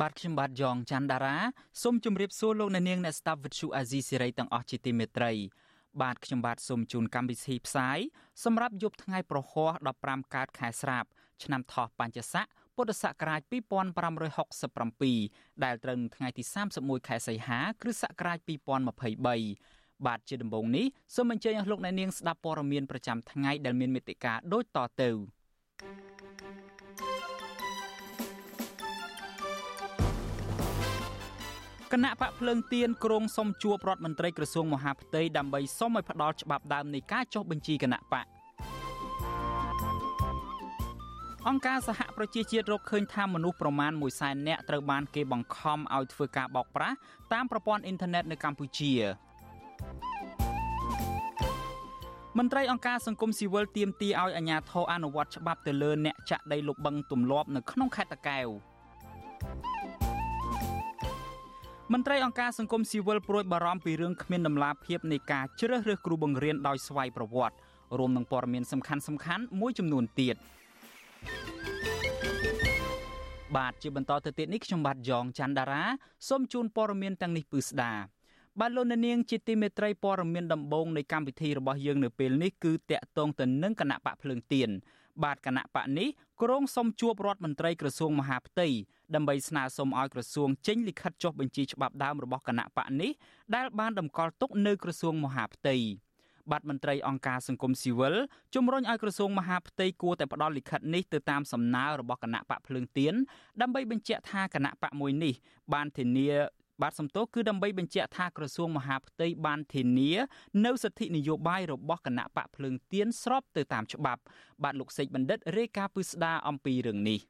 បាទខ្ញុំបាទយ៉ងច័ន្ទដារាសូមជម្រាបសួរលោកអ្នកនាងអ្នកស្ដាប់វិទ្យុអាស៊ីសេរីទាំងអស់ជាទីមេត្រីបាទខ្ញុំបាទសូមជូនកម្មវិធីផ្សាយសម្រាប់យប់ថ្ងៃប្រហោះ15កើតខែស្រាប ឆ្នាំថោះបัญចស័កពុទ្ធសករាជ2567ដែលត្រូវនឹងថ្ងៃទី31ខែសីហាគ្រិស្តសករាជ2023បាទជាដំបូងនេះសូមអញ្ជើញអស់លោកអ្នកនាងស្ដាប់ព័ត៌មានប្រចាំថ្ងៃដែលមានមេត្តាដូចតទៅ គណៈបកភ្លើងទៀនក្រុងសុំជួបរដ្ឋមន្ត្រីក្រសួងមហាផ្ទៃដើម្បីសុំឲ្យផ្ដល់ច្បាប់ដើមនៃការចុះបញ្ជីគណៈបកអង្គការសហប្រជាជាតិរកឃើញថាមនុស្សប្រមាណ1សែននាក់ត្រូវបានគេបង្ខំឲ្យធ្វើការបោកប្រាស់តាមប្រព័ន្ធអ៊ីនធឺណិតនៅកម្ពុជាមន្ត្រីអង្គការសង្គមស៊ីវិលទាមទារឲ្យអាជ្ញាធរអនុវត្តច្បាប់ទៅលើអ្នកចាក់ដីលុបបង្ទំលាប់នៅក្នុងខេត្តតាកែវ មន្ត្រីអង្គការសង្គមស៊ីវិលព្រួយបារម្ភពីរឿងគ្មានដំណាភៀបនៃការជ្រើសរើសគ្រូបង្រៀនដោយស្វ័យប្រវត្តិរួមនឹងព័ត៌មានសំខាន់ៗមួយចំនួនទៀត។បាទជាបន្តទៅទៀតនេះខ្ញុំបាទយ៉ងច័ន្ទដារាសូមជូនព័ត៌មានទាំងនេះពឺស្ដាបាទលោកនាងជាទីមេត្រីព័ត៌មានដំបូងនៃកម្មវិធីរបស់យើងនៅពេលនេះគឺតាក់ទងទៅនឹងគណៈបកភ្លើងទៀនបាទគណៈបកនេះក្រុងសុំជួបរដ្ឋមន្ត្រីក្រសួងមហាផ្ទៃ ដើម្បីស្នើសុំឲ្យក្រសួងចេញលិខិតចុះបញ្ជីច្បាប់ដើមរបស់គណៈបកនេះដែលបានតម្កល់ទុកនៅក្រសួងមហាផ្ទៃបាទមន្ត្រីអង្គការសង្គមស៊ីវិលជំរុញឲ្យក្រសួងមហាផ្ទៃគួរតែផ្ដល់លិខិតនេះទៅតាមសំណើរបស់គណៈបកភ្លើងទៀនដើម្បីបញ្ជាក់ថាគណៈបកមួយនេះបានធានាបាទសំទោសគឺដើម្បីបញ្ជាក់ថាក្រសួងមហាផ្ទៃបានធានានៅសិទ្ធិនយោបាយរបស់គណៈបកភ្លើងទៀនស្របទៅតាមច្បាប់ បាទលោកសេកបណ្ឌិតរាយការណ៍ពឹស្ដាអំពីរឿងនេះ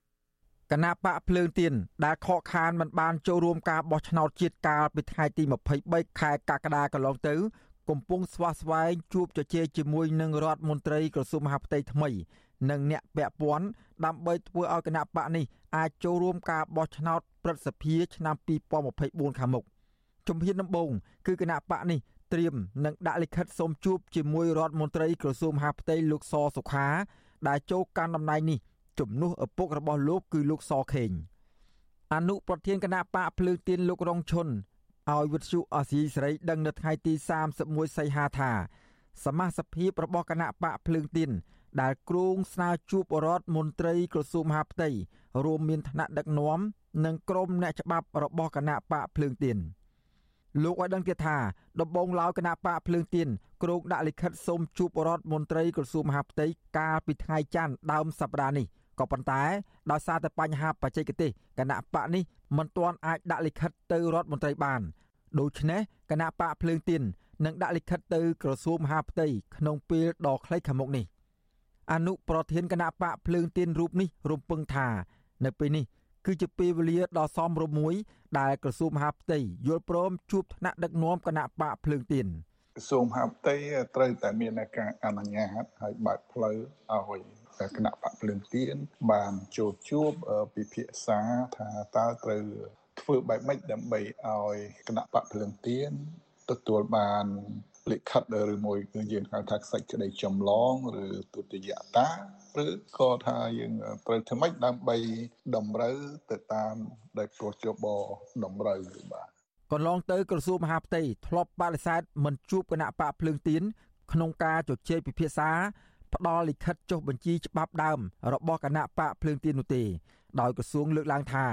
គណៈបកភ្លើងទៀនដែលខកខានមិនបានចូលរួមការបោះឆ្នោតជាតិកាលពីថ្ងៃទី23ខែកក្កដាកន្លងទៅកំពុងស្វាស្វែងជួបជជែកជាមួយនឹងរដ្ឋមន្ត្រីក្រសួងមហាផ្ទៃថ្មី និងអ្នកពាក់ព័ន្ធដើម្បីធ្វើឲ្យគណៈបកនេះអាចចូលរួមការបោះឆ្នោតព្រឹទ្ធសភាឆ្នាំ2024ខាងមុខជំហានដំបូងគឺគណៈបកនេះត្រៀមនឹងដាក់លិខិតសូមជួបជាមួយរដ្ឋមន្ត្រីក្រសួងមហាផ្ទៃលោកសសុខាដែលចូលកាន់តំណែងនេះ ជំនួសឪពុករបស់លោកគឺលោកសខេងអនុប្រធានគណៈបកភ្លើងទៀនលោករងឈុនឲ្យវិទ្យុអសីសេរីដឹងនៅថ្ងៃទី31សីហាថា សមាជិកភាពរបស់គណៈបកភ្លើងទៀនដែលគ្រោងស្នើជួបរដ្ឋមន្ត្រីក្រសួងមហាផ្ទៃរួមមានថ្នាក់ដឹកនាំនិងក្រុមអ្នកច្បាប់របស់គណៈបកភ្លើងទៀនលោកឲ្យដឹងទៀតថាដំបងឡើយគណៈបកភ្លើងទៀនគ្រោងដាក់លិខិតសូមជួបរដ្ឋមន្ត្រីក្រសួងមហាផ្ទៃកាលពីថ្ងៃច័ន្ទដើមសប្តាហ៍នេះ ក៏ប៉ុន្តែដោយសារតែបញ្ហាបច្ចេកទេសគណៈបកនេះមិនទាន់អាចដាក់លិខិតទៅរដ្ឋមន្ត្រីបានដូច្នេះគណៈបកភ្លើងទៀននឹងដាក់លិខិតទៅក្រសួងមហាផ្ទៃក្នុងពេលដ៏ខ្លីខាងមុខនេះអនុប្រធានគណៈបកភ្លើងទៀនរូបនេះរំពឹងថា នៅពេលនេះគឺជាពេលវេលាដ៏សមរម្យមួយដែលក្រសួងមហាផ្ទៃយល់ព្រមជួបថ្នាក់ដឹកនាំគណៈបកភ្លើងទៀនក្រសួងមហាផ្ទៃត្រូវតែមានការអនុញ្ញាតឲ្យបើកផ្លូវឲ្យ គណៈបកភ្លើងទៀនបានចូលជួបពិភាក្សាថាតើត្រូវធ្វើបែបម៉េចដើម្បីឲ្យគណៈបកភ្លើងទៀនទទួលបានលិខិតឬមួយគឺយើងហៅថាសេចក្តីចម្លងឬទុតិយតាឬក៏ថាយើងត្រូវធ្វើម៉េចដើម្បីតម្រូវទៅតាមដែលកោះជបតម្រូវបាទកន្លងទៅក្រសួងមហាផ្ទៃធ្លាប់បដិសេធមិនជួបគណៈបកភ្លើងទៀនក្នុងការជជែកពិភាក្សា ផ្ដល់លិខិតចុះបញ្ជីច្បាប់ដើមរបស់គណៈបកភ្លើងទៀននោះទេដោយក្រសួងលើកឡើងថា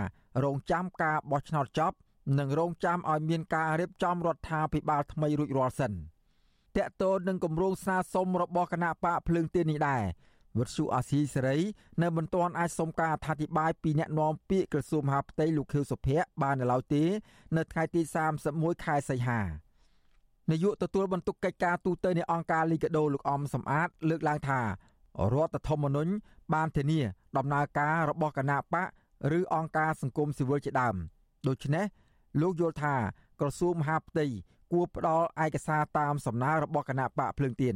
រងចាំការបោះឆ្នោតចប់និងរងចាំឲ្យមានការរៀបចំរដ្ឋាភិបាលថ្មីរួចរាល់សិនតកតូននឹងគម្រោងស្នើសុំរបស់គណៈបកភ្លើងទៀននេះដែរវត្តសុអាស៊ីសេរីនៅមិនទាន់អាចសុំការអធិប្បាយពីអ្នកនាំពាក្យក្រសួងមហាផ្ទៃលោកខៀវសុភ័ក្របាននៅឡើយទេ នៅថ្ងៃទី31ខែសីហា នាយកទទួលបន្ទុកកិច្ចការទូតនៃអង្គការលីកាដូលោកអំសំអាត លើកឡើងថារដ្ឋធម្មនុញ្ញបានធានាដំណើរការរបស់គណៈបកឬអង្គការសង្គមស៊ីវិលជាដើមដូច្នេះលោកយល់ថាក្រសួងមហាផ្ទៃគួរផ្ដល់ឯកសារតាមសំណើរបស់គណៈបកភ្លើងទៀន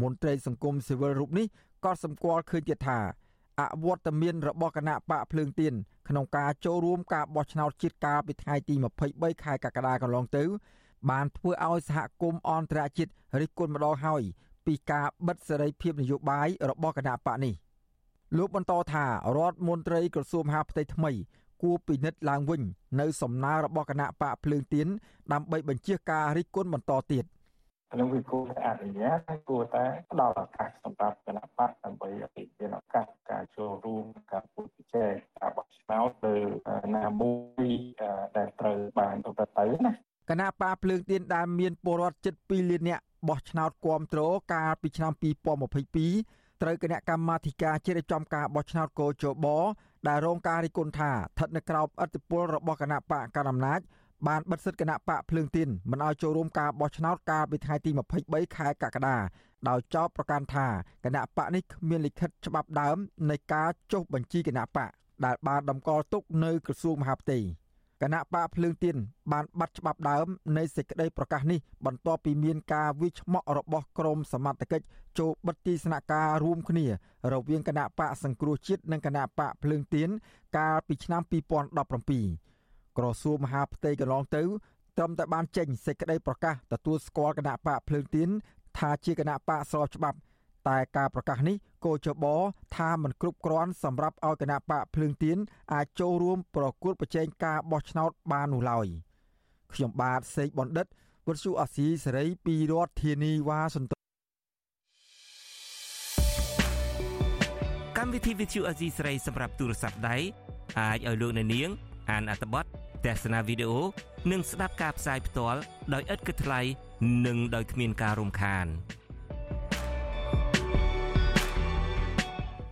មន្ត្រីសង្គមស៊ីវិលរូបនេះក៏សម្គាល់ឃើញទៀតថាអវត្តមានរបស់គណៈបកភ្លើងទៀនក្នុងការចូលរួមការបោះឆ្នោតជាតិកាលពីថ្ងៃទី23ខែកក្កដាកន្លងទៅ បានធ្វើឲ្យសហគមន៍អន្តរជាតិរិះគន់ម្ដងហើយពីការបិទសេរីភាពនយោបាយរបស់គណៈបកនេះលោកបន្តថារដ្ឋមន្ត្រីក្រសួងមហាផ្ទៃថ្មី គួរពិនិត្យឡើងវិញ នៅសំណើរបស់គណៈបកភ្លើងទៀនដើម្បីបញ្ជាការរិះគន់បន្តទៀតនឹងវាគួរតែអនុញ្ញាតហើយគួរតែផ្ដល់ឱកាសសម្រាប់គណៈបកដើម្បីឲ្យមានឱកាសការចូលរួមការពុទ្ធជែកការបោះឆ្នោតលើណាមួយដែលត្រូវបានប្រព្រឹត្តទៅណា គណៈបកភ្លើងទៀនដែលមានពលរដ្ឋជិត2លាននាក់បោះឆ្នោតគាំទ្រកាលពីឆ្នាំ2022ត្រូវគណៈកម្មាធិការជ្រៀបចំការបោះឆ្នោតកោជបដែលរងការរិះគន់ថាស្ថិតនៅក្រោមឥទ្ធិពលរបស់គណៈបកកណ្ដាលអំណាចបានបិទសិទ្ធិគណៈបកភ្លើងទៀនមិនឲ្យចូលរួមការបោះឆ្នោតកាលពីថ្ងៃទី23ខែកក្កដាដោយចោទប្រកាន់ថាគណៈបកនេះគ្មានលិខិតច្បាប់ដើមនៃការចុះបញ្ជីគណៈបកដែលបានតម្កល់ទុកនៅក្រសួងមហាផ្ទៃ គណៈបកភ្លើងទៀនបានបាត់ច្បាប់ដើមនៃសេចក្តីប្រកាសនេះបន្ទាប់ពីមានការវិឆ្មក់របស់ក្រមសមត្ថកិច្ចចូលបិទទីស្នាក់ការរួមគ្នា រវាងគណៈបកសង្គ្រោះជាតិនិងគណៈបកភ្លើងទៀនកាលពីឆ្នាំ2017ក្រសួងមហាផ្ទៃកន្លងទៅត្រឹមតែបានចេញសេចក្តីប្រកាសទទួលស្គាល់គណៈបកភ្លើងទៀនថាជាគណៈបកស្របច្បាប់ តែការប្រកាសនេះកោចបថាมันគ្រប់គ្រាន់សម្រាប់ឲ្យគណៈបកភ្លើងទៀនអាចចូលរួមប្រគល់ប្រជែងការបោះឆ្នោតបាននោះឡើយខ្ញុំបាទសេកបណ្ឌិតវុទ្ធុអាស៊ីសេរីពីរដ្ឋធានីវ៉ាស៊ីនតោនកម្មវិធី Vithu Azizi សេរីសម្រាប់ទូរស័ព្ទដៃអាចឲ្យលោកអ្នកនាង អានអត្ថបទទស្សនាវីដេអូនិងស្ដាប់ការផ្សាយផ្ទាល់ដោយឥតគិតថ្លៃនិងដោយគ្មានការរំខាន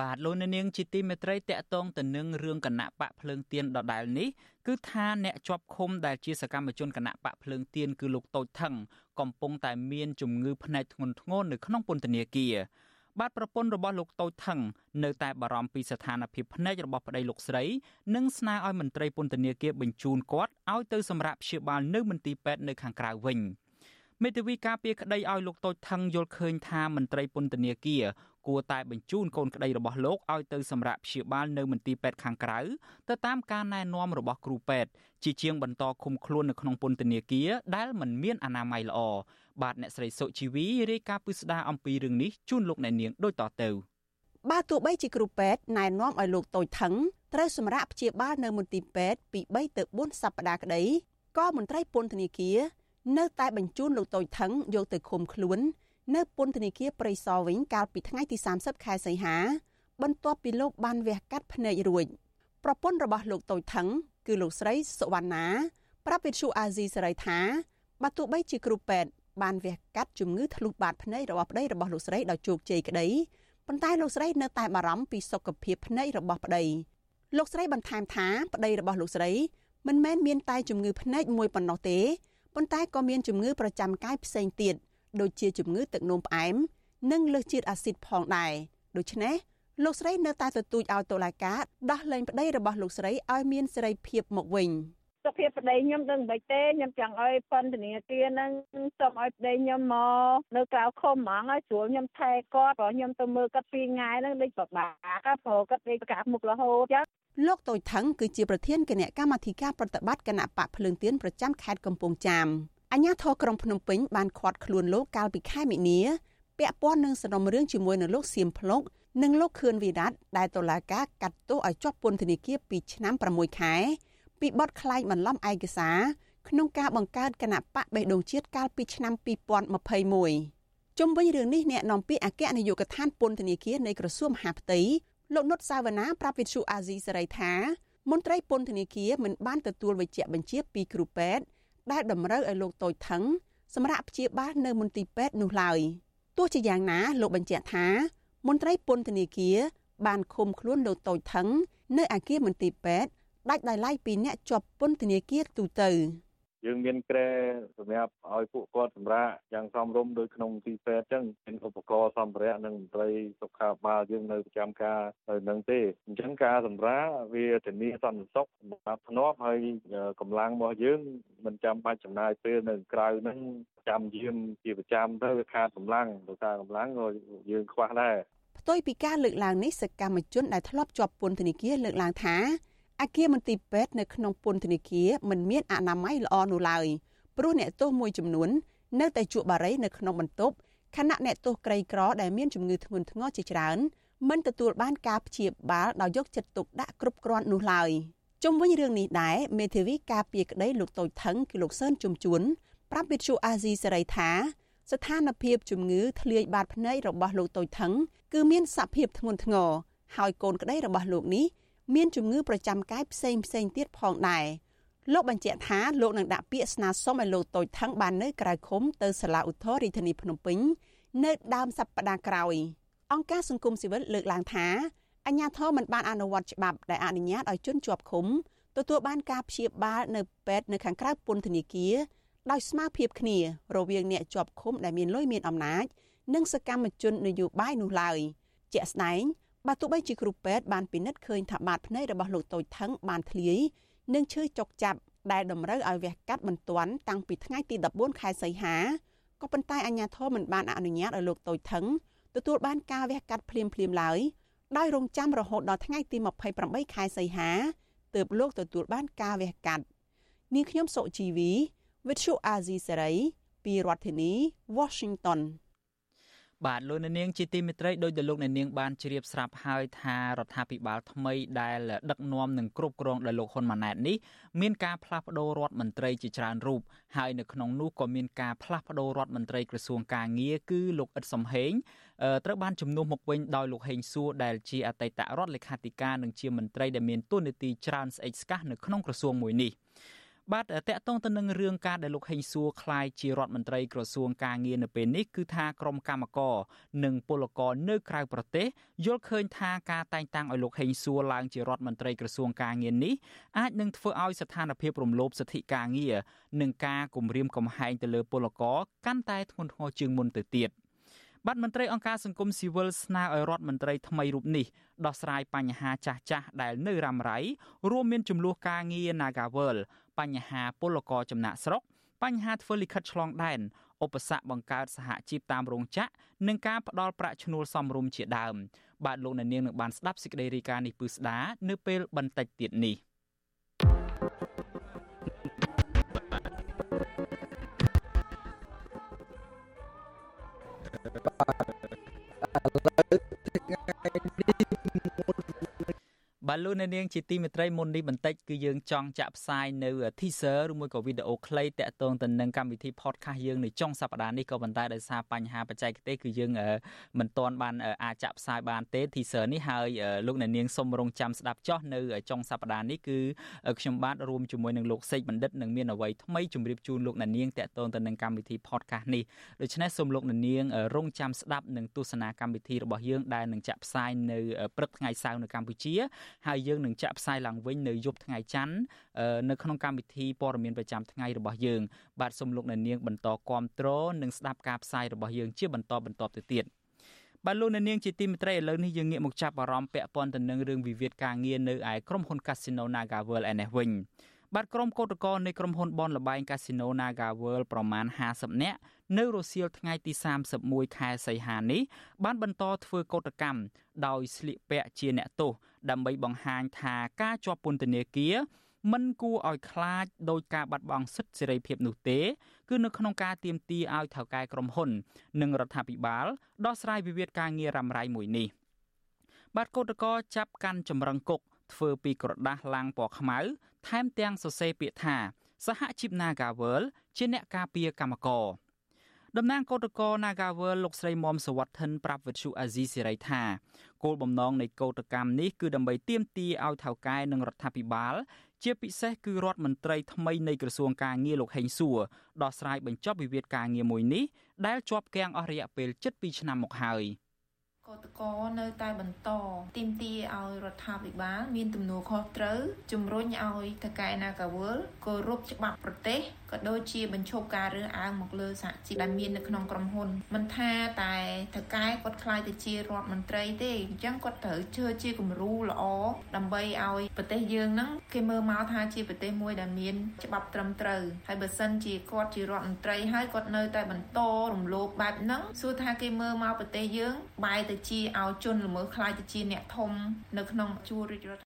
បាទលោកនាងជាទីមេត្រីតកតងទៅនឹងរឿងគណៈបកភ្លើងទៀនដដែលនេះគឺថាអ្នកជាប់ឃុំដែលជាសកម្មជនគណៈបកភ្លើងទៀនគឺលោកតូចថងកំពុងតែមានជំងឺភ្នែកធ្ងន់ធ្ងរនៅក្នុងពន្ធនាគារបាទប្រពន្ធរបស់លោកតូចថងនៅតែបារម្ភពីស្ថានភាពភ្នែករបស់ប្តីលោកស្រីនិងស្នើឲ្យមន្ត្រីពន្ធនាគារបញ្ជូនគាត់ឲ្យទៅសម្រាប់ព្យាបាលនៅមន្ទីរពេទ្យនៅខាងក្រៅវិញមេធាវីការពារក្តីឲ្យលោកតូចថងយល់ឃើញថាមន្ត្រីពន្ធនាគារ គួរតែបញ្ជូនកូនក្តីរបស់លោកឲ្យទៅសម្រាប់ព្យាបាលនៅមន្ទីរពេទ្យខាងក្រៅទៅតាមការណែនាំរបស់គ្រូពេទ្យជាជាងបន្តឃុំខ្លួននៅក្នុងពន្ធនាគារដែលមិនមានអនាម័យល្អបាទអ្នកស្រីសុជីវីរាយការណ៍ពិស្ដារអំពីរឿងនេះជូនលោកអ្នកនាងដូចតទៅបាទទោះបីជាគ្រូពេទ្យណែនាំឲ្យលោកតូចថងត្រូវសម្រាប់ព្យាបាលនៅមន្ទីរពេទ្យពី3ទៅ4សប្តាហ៍ក្តីក៏មន្ត្រីពន្ធនាគារនៅតែបញ្ជូនលោកតូចថងយកទៅឃុំខ្លួន នៅពន្ធនាគារព្រៃសរវិញកាលពីថ្ងៃទី30ខែសីហា បន្ទាប់ពីលោកបានវះកាត់ភ្នែករួចប្រពន្ធរបស់លោកតូចថងគឺលោកស្រីសុវណ្ណា ប្រាប់វិទ្យុអាស៊ីសេរីថាបើទោះបីជាគ្រូពេទ្យបានវះកាត់ជំងឺធ្លុះបាតភ្នែករបស់ប្តីរបស់លោកស្រីដោយជោគជ័យក្តីប៉ុន្តែលោកស្រីនៅតែបារម្ភពីសុខភាពភ្នែករបស់ប្តីលោកស្រីបន្ថែមថាប្តីរបស់លោកស្រីមិនមែនមានតែជំងឺភ្នែកមួយប៉ុណ្ណោះទេប៉ុន្តែក៏មានជំងឺប្រចាំកាយផ្សេងទៀត ដូចជាជំងឺទឹកនោមផ្អែមនិងលើសជាតិអាស៊ីតផងដែរដូច្នេះលោកស្រីនៅតែទទូចឲ្យតុលាការដោះលែងប្តីរបស់លោកស្រីឲ្យមានសេរីភាពមកវិញសុខភាពប្តីខ្ញុំដឹងមិនទេខ្ញុំចង់ឲ្យពន្ធនាគារនឹងសូមឲ្យប្តីខ្ញុំមកនៅក្រៅឃុំហ្មងឲ្យស្រួលខ្ញុំថែគាត់ព្រោះខ្ញុំទៅមើលគាត់ពីថ្ងៃហ្នឹងដូចពិបាកព្រោះគាត់ដូចប្រកាសមុខរហូតចឹងលោកតូចថងគឺជាប្រធានគណៈកម្មាធិការប្រតិបត្តិគណៈបកភ្លើងទៀនប្រចាំខេត្តកំពង់ចាម អាជ្ញាធរក្រុងភ្នំពេញបានឃាត់ខ្លួនលោកកាលពីខែមិនិនាពាក់ព័ន្ធនឹងសំណុំរឿងជាមួយនឹងលោកសៀមភ្លុកនិងលោកខឿនវិរៈដែលតុលាការកាត់ទោសឲ្យជាប់ពន្ធនាគារពីឆ្នាំ6ខែពីបទក្លែងបន្លំឯកសារក្នុងការបង្កើតគណៈបកបេះដូងជាតិកាលពីឆ្នាំ2021ជុំវិញរឿងនេះអ្នកនាំពាក្យអគ្គនាយកដ្ឋានពន្ធនាគារនៃក្រសួងមហាផ្ទៃលោកនុតសាវណ្ណាប្រាប់វិទ្យុអាស៊ីសេរីថាមន្ត្រីពន្ធនាគារមិនបានទទួលវិជ្ជាបញ្ជាពីគ្រូពេទ្យ ដែលតម្រូវឲ្យលោកតូចថងសម្រាប់ព្យាបាលនៅមន្ទីរពេទ្យនោះឡើយទោះជាយ៉ាងណាលោកបញ្ជាក់ថា មន្ត្រីពន្ធនាគារបានឃុំខ្លួនលោកតូចថងនៅអគារមន្ទីរពេទ្យដាច់ដោយឡែកពីអ្នកជាប់ពន្ធនាគារទូទៅ យើងមានក្រែសម្រាប់ឲ្យពួកគាត់សម្រាប់យ៉ាងសមរម្យដូចក្នុងទីពេទ្យអញ្ចឹងមានឧបករណ៍សម្ភារៈនិងមន្ត្រីសុខាភិបាលយើងនៅប្រចាំការនៅនឹងទេអញ្ចឹងការសម្រាប់វាធានាសន្តិសុខសម្រាប់ធ្នាប់ហើយកម្លាំងរបស់យើងមិនចាំបាច់ចំណាយពេលនៅក្រៅហ្នឹងចាំយាមជាប្រចាំទៅវាខាតកម្លាំងដោយសារកម្លាំងក៏យើងខ្វះដែរផ្ទុយពីការលើកឡើងនេះសកម្មជនដែលធ្លាប់ជាប់ពន្ធនាគារលើកឡើងថា អគារមន្ទីរពេទ្យនៅក្នុងពន្ធនាគារមិនមានអនាម័យល្អនោះឡើយព្រោះអ្នកទោសមួយចំនួននៅតែជក់បារីនៅក្នុងបន្ទប់ខណៈអ្នកទោសក្រីក្រដែលមានជំងឺធ្ងន់ធ្ងរជាច្រើនមិនទទួលបានការព្យាបាលដោយយកចិត្តទុកដាក់គ្រប់គ្រាន់នោះឡើយជុំវិញរឿងនេះដែរមេធាវីការពារក្តីលោកតូចថងគឺលោកសឿនជុំជួនប្រាប់វិទ្យុអាស៊ីសេរីថាស្ថានភាពជំងឺធ្លាយបាតភ្នែករបស់លោកតូចថងគឺមានសភាពធ្ងន់ធ្ងរហើយកូនក្តីរបស់លោកនេះ មានជំងឺប្រចាំកាយផ្សេងផ្សេងទៀតផងដែរលោកបញ្ជាក់ថាលោកនឹងដាក់ពាក្យស្នើសុំឲ្យលោកតូចថងបាននៅក្រៅឃុំទៅសាលាឧទ្ធររាជធានីភ្នំពេញនៅដើមសប្តាហ៍ក្រោយអង្គការសង្គមស៊ីវិលលើកឡើងថាអញ្ញាធមមិនបានអនុវត្តច្បាប់ដែលអនុញ្ញាតឲ្យជនជាប់ឃុំទទួលបានការព្យាបាលនៅពេទ្យនៅខាងក្រៅពន្ធនាគារដោយស្មើភាពគ្នារវាងអ្នកជាប់ឃុំដែលមានលុយមានអំណាច និងសកម្មជននយោបាយនោះឡើយជាក់ស្ដែង បើទោះបីជាគ្រូពេទ្យបានពិនិត្យឃើញថាបាតភ្នែករបស់លោកតូចថងបានធ្លាយនិងឈឺចុកចាប់ដែលតម្រូវឲ្យវះកាត់បន្ទាន់តាំងពីថ្ងៃទី14ខែសីហាក៏ប៉ុន្តែអាជ្ញាធរមិនបានអនុញ្ញាតឲ្យលោកតូចថងទទួលបានការវះកាត់ភ្លាមភ្លាមឡើយដោយរងចាំរហូតដល់ថ្ងៃទី28ខែសីហាទើបលោកទទួលបានការវះកាត់នាងខ្ញុំសុជីវី With Shu Azizi Saray ពីរដ្ឋធានី Washington បាទលោកអ្នកនាងជាទីមេត្រីដោយដែលលោកអ្នកនាងបានជ្រាបស្រាប់ហើយថារដ្ឋាភិបាលថ្មីដែលដឹកនាំនិងគ្រប់គ្រងដោយលោកហ៊ុនម៉ាណែតនេះមានការផ្លាស់ប្តូររដ្ឋមន្ត្រីជាច្រើនរូបហើយនៅក្នុងនោះក៏មានការផ្លាស់ប្តូររដ្ឋមន្ត្រីក្រសួងកាងារគឺលោកអ៊ិតសំហេងត្រូវបានជំនួសមកវិញដោយលោកហេងសួរដែលជាអតីតរដ្ឋលេខាធិការនិងជាមន្ត្រីដែលមានតួនាទីច្រើនស្អិចស្កះនៅក្នុងក្រសួងមួយនេះ។ បាទតកតងទៅនឹងរឿងការដែលលោកហេងសួរខ្លាយជារដ្ឋមន្ត្រីក្រសួងការងារនៅពេលនេះគឺថាក្រមកម្មករនិងពលករនៅក្រៅប្រទេសយល់ឃើញថាការតែងតាំងឲ្យលោកហេងសួរឡើងជារដ្ឋមន្ត្រីក្រសួងការងារនេះអាចនឹងធ្វើឲ្យស្ថានភាពរំលោភសិទ្ធិការងារនិងការគំរាមកំហែងទៅលើពលករកាន់តែធ្ងន់ធ្ងរជាងមុនទៅទៀត។ បាទមន្ត្រីអង្គការសង្គមស៊ីវិលស្នើឲ្យរដ្ឋមន្ត្រីថ្មីរូបនេះដោះស្រាយបញ្ហាចាស់ចាស់ដែលនៅរ៉ាំរ៉ៃរួមមានចំនួនការងារ Nagawal បញ្ហាពលករចំណាក់ស្រុកបញ្ហាធ្វើលិខិតឆ្លងដែនឧបសគ្គបង្កើតសហជីពតាមរោងចក្រនិងការផ្ដល់ប្រាក់ឈ្នួលសមរម្យជាដើម បាទលោកអ្នកនាងនឹងបានស្ដាប់សេចក្តីរាយការណ៍នេះពឺស្ដានៅពេលបន្តិចទៀតនេះ បាទលោកអ្នកនាងជាទីមេត្រីមុននេះបន្តិចគឺយើងចង់ចាក់ផ្សាយនៅ teaser ឬមួយក៏វីដេអូខ្លីតាក់ទងទៅនឹងកម្មវិធី podcast យើងនៅចុងសប្តាហ៍នេះក៏ប៉ុន្តែដោយសារបញ្ហាបច្ចេកទេសគឺយើងមិនទាន់បានអាចចាក់ផ្សាយបានទេ teaser នេះហើយលោកអ្នកនាងសូមរងចាំស្ដាប់ចោះនៅចុងសប្តាហ៍នេះគឺខ្ញុំបាទរួមជាមួយនឹងលោកសេកបណ្ឌិតនឹងមានអ្វីថ្មីជម្រាបជូនលោកអ្នកនាងតាក់ទងទៅនឹងកម្មវិធី podcast នេះដូច្នេះសូមលោកអ្នកនាងរងចាំស្ដាប់និងទស្សនាកម្មវិធីរបស់យើងដែលនឹងចាក់ផ្សាយនៅព្រឹកថ្ងៃសៅរ៍នៅកម្ពុជាហើយយើងនឹងចាក់ផ្សាយឡើងវិញនៅយប់ថ្ងៃច័ន្ទនៅក្នុងកម្មវិធីព័ត៌មានប្រចាំថ្ងៃរបស់យើង បាទសូមលោកអ្នកនាងបន្តគ្រប់គ្រងនិងស្ដាប់ការផ្សាយរបស់យើងជាបន្តបន្តទៅទៀតបាទលោកអ្នកនាងជាទីមេត្រីឥឡូវនេះយើងងាកមកចាប់អារម្មណ៍ពាក់ព័ន្ធទៅនឹងរឿងវិវាទការងារនៅឯក្រុមហ៊ុន Casino NagaWorld ឯនេះវិញបាទក្រុមកោតក្រនៃក្រុមហ៊ុនបនលបែង Casino NagaWorld ប្រមាណ50នាក់នៅរសៀលថ្ងៃទី31ខែសីហានេះបានបន្តធ្វើកោតកម្មដោយស្លៀកពាក់ជាអ្នកទោស ដើម្បីបង្ហាញថាការជាប់ពន្ធនាគារមិនគួរឲ្យខ្លាចដោយការបាត់បង់សិទ្ធិសេរីភាពនោះទេ គឺនៅក្នុងការទៀមទីឲ្យថៅកែក្រុមហ៊ុន និងរដ្ឋាភិបាលដោះស្រាយវិវាទការងាររ៉ាំរ៉ៃមួយនេះបាទកោតក្រចាប់កាន់ចម្រឹងគុកធ្វើពីក្រដាស់ឡាំងពណ៌ខ្មៅថែមទាំងសរសេរពាក្យថាសហជីព Nagawal ជាអ្នកការពារកម្មករ តំណាងគឧតកោ Nagavel លោកស្រីមុំសវត្ថិនប្រាប់វិទ្យុអាស៊ីសេរីថាគោលបំណងនៃកោតកម្មនេះគឺដើម្បីទាមទារឲ្យថៅកែនិងរដ្ឋាភិបាល ជាពិសេសគឺរដ្ឋមន្ត្រីថ្មីនៃក្រសួងការងារលោកហេងសួរដោះស្រាយបញ្ចប់វិវាទការងារមួយនេះដែលជាប់គាំងអស់រយៈពេល7ឆ្នាំមកហើយ។ កតកនៅតែបន្តទីមទាឲ្យរដ្ឋាភិបាលមានទំនួលខុសត្រូវជំរុញឲ្យតកែណាកាវលគោរពច្បាប់ប្រទេសក៏ដូចជាបញ្ឈប់ការរើសអើងមកលើសហជីពដែលមាននៅក្នុងក្រុមហ៊ុនមិនថាតែតកែគាត់ខ្លាយទៅជារដ្ឋមន្ត្រីទេអញ្ចឹងគាត់ត្រូវជឿជាគំរូល្អដើម្បីឲ្យប្រទេសយើងហ្នឹងគេមើលមកថាជាប្រទេសមួយដែលមានច្បាប់ត្រឹមត្រូវហើយបើសិនជាគាត់ជារដ្ឋមន្ត្រីហើយគាត់នៅតែបន្តរំលោភបែបហ្នឹងសួរថាគេមើលមកប្រទេសយើងបែរទៅជាឲ្យជនល្មើសខ្លាយទៅជាអ្នកធំនៅក្នុងជួររាជរដ្ឋ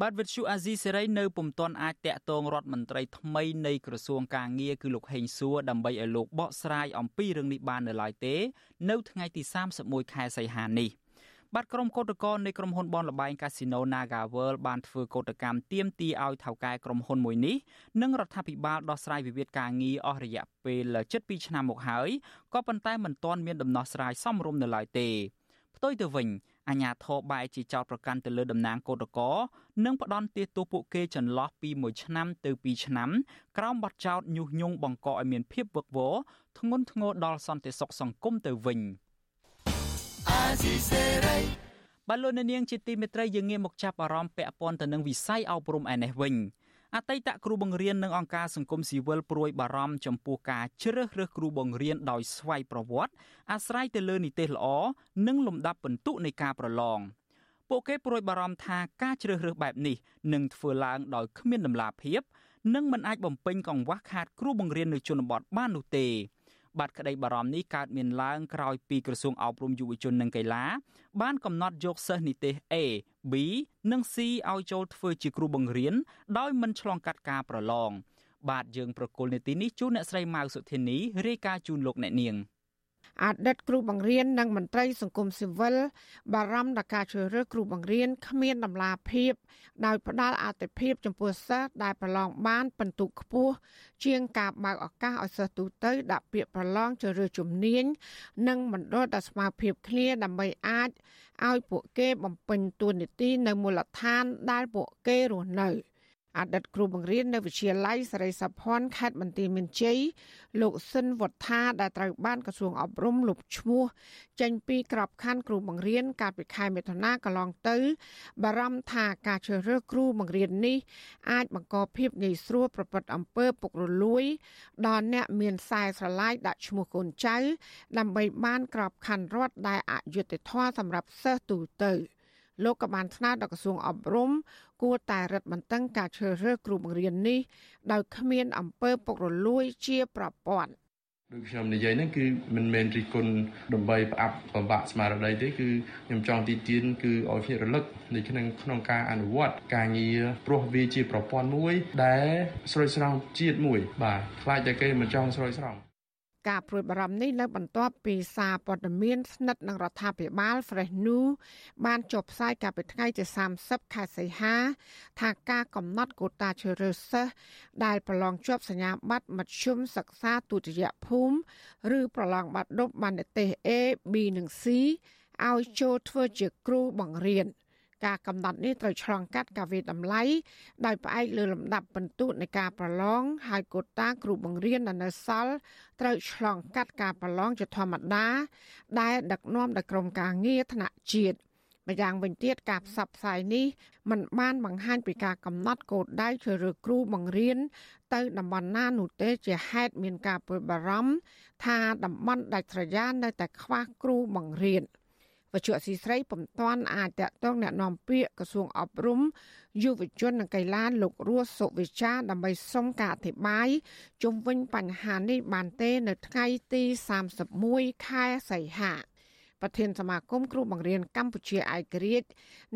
បាទវិទ្យុអាស៊ីសេរីនៅពុំទាន់អាចតាក់ទងរដ្ឋមន្ត្រីថ្មីនៃក្រសួងកាងារគឺលោកហេងសួរដើម្បីឲ្យលោកបកស្រាយអំពីរឿងនេះបាននៅឡើយទេ នៅថ្ងៃទី31ខែសីហានេះ បាទក្រុមកោតក្រនៃក្រុមហ៊ុនបនលបែងកាស៊ីណូ Naga World បានធ្វើកោតកម្មទាមទារឲ្យថៅកែក្រុមហ៊ុនមួយនេះនិងរដ្ឋាភិបាលដោះស្រាយវិវាទការងារអស់រយៈពេល7ឆ្នាំមកហើយក៏ប៉ុន្តែមិនទាន់មានដំណោះស្រាយសមរម្យនៅឡើយទេផ្ទុយទៅវិញអាញាធរបែជាចោតប្រកាន់ទៅលើតំណាងកោតក្រនិងផ្ដន់ទាទោសពួកគេចន្លោះពី1ឆ្នាំទៅ2ឆ្នាំក្រោមបទចោទញុះញង់បង្កឲ្យមានភាពវឹកវរធ្ងន់ធ្ងរដល់សន្តិសុខសង្គមទៅវិញ បាឡូណានៀងជាទីមេត្រីយើងងាកមកចាប់អារម្មណ៍ពាក់ព័ន្ធទៅនឹងវិស័យអប់រំឯនេះវិញអតីតគ្រូបង្រៀននិងអង្គការសង្គមស៊ីវិលព្រួយបារម្ភចំពោះការជ្រើសរើសគ្រូបង្រៀនដោយស្វ័យប្រវត្តិអាស្រ័យទៅលើនីតិល្អនិងលំដាប់ពិន្ទុនៃការប្រឡងពួកគេព្រួយបារម្ភថាការជ្រើសរើសបែបនេះនឹងធ្វើឡើងដោយគ្មានដំណាភាពនិងមិនអាចបំពេញកង្វះខាតគ្រូបង្រៀននៅជនបទបាននោះទេ បាទក្តីបារម្ភនេះកើតមានឡើងក្រោយពីក្រសួងអប់រំយុវជននិងកីឡាបានកំណត់យកសិស្សនិទេស A B និង C ឲ្យចូលធ្វើជាគ្រូបង្រៀនដោយមិនឆ្លងកាត់ការប្រឡងបាទយើងប្រកុលនេតិនេះជូនអ្នកស្រីម៉ៅសុធានីរាយការណ៍ជូនលោកអ្នកនាង។ អតីតគ្រូបង្រៀននិងមន្ត្រីសង្គមស៊ីវិលបារម្ភដល់ការជ្រើសរើសគ្រូបង្រៀនគ្មានដំណាភាពដោយផ្ដល់អតិភិបចំពោះសិស្សដែលប្រឡងបានពិន្ទុខ្ពស់ជាងការបើកឱកាសឲ្យសិស្សទូទៅដាក់ពាក្យប្រឡងជ្រើសរើសជំនាញនិងមណ្ឌលដែលស្មើភាពគ្នាដើម្បីអាចឲ្យពួកគេបំពេញតួនាទីនៅមូលដ្ឋានដែលពួកគេរស់នៅ។ អតីតគ្រូបង្រៀននៅវិទ្យាល័យសេរីសុភ័ណ្ឌខេត្តបន្ទាយមានជ័យលោកស៊ិនវុធាដែលត្រូវបានក្រសួងអប់រំលុបឈ្មោះចេញពីក្របខ័ណ្ឌគ្រូបង្រៀនកាលពីខែមិថុនាកន្លងទៅ បារម្ភថាការជ្រើសរើសគ្រូបង្រៀននេះអាចបង្កភាពងាយស្រួលប្រព្រឹត្តអំពើពុករលួយ ដល់អ្នកមានខ្សែស្រឡាយដាក់ឈ្មោះកូនចៅ ដើម្បីបានក្របខ័ណ្ឌរដ្ឋដែលអយុត្តិធម៌សម្រាប់សិស្សទូទៅ។ លោកក៏បានស្នើដល់ក្រសួងអប់រំគួរតែរឹតបន្តឹងការជ្រើសរើសគ្រូបង្រៀននេះដោយគ្មានអំពើពុករលួយជាប្រព័ន្ធដូចខ្ញុំនិយាយហ្នឹងគឺមិនមែនរិះគន់ដើម្បីផ្អាប់បបាក់ស្មារតីទេគឺខ្ញុំចង់ទីទានគឺឲ្យភ្នាក់រលឹកនៅក្នុងក្នុងការអនុវត្តការងារព្រោះវាជាប្រព័ន្ធមួយ ដែលស្រោចស្រង់ជាតិមួយ បាទខ្លាចតែគេមិនចង់ស្រោចស្រង់ ការព្រួយបារម្ភនេះនៅបន្ទាប់ពីសារព័ត៌មានស្និទ្ធនឹងរដ្ឋាភិបាល Fresh News បានចុះផ្សាយកាលពីថ្ងៃទី30ខែសីហា ថាការកំណត់កូតាជ្រើសរើសសិស្សដែលប្រឡងជាប់សញ្ញាបត្រមធ្យមសិក្សាទុតិយភូមិឬប្រឡងបាត់ឌុបបាននិទេស A B និង C ឲ្យចូលធ្វើជាគ្រូបង្រៀន។ ការកំណត់នេះត្រូវឆ្លងកាត់ការវិតម្លៃដោយផ្អែកលើលំដាប់ពិន្ទុនៃការប្រឡងហើយកូតាគ្រូបង្រៀននៅសល់ត្រូវឆ្លងកាត់ការប្រឡងជាធម្មតា ដែលដឹកនាំដោយក្រុមការងារថ្នាក់ជាតិម្យ៉ាងវិញទៀតការផ្សព្វផ្សាយនេះมันបានបង្ហាញពីការកំណត់គោលដៅជ្រើសរើសគ្រូបង្រៀនទៅតំបន់ណានោះទេជាហេតុមានការព្រួយបារម្ភថាតំបន់ដាច់ស្រយាលនៅតែខ្វះគ្រូបង្រៀន។ វជ្ជៈស៊ីស្រីពុំតាន់អាចតកតងแนะនាំពាក្យក្រសួងអប់រំយុវជននិងកីឡាលោករស់សុវិចាដើម្បីសុំការអធិប្បាយជុំវិញបញ្ហានេះបានទេនៅថ្ងៃទី31ខែសីហាប្រធានសមាគមគ្រូបង្រៀនកម្ពុជាឯករាជ្យ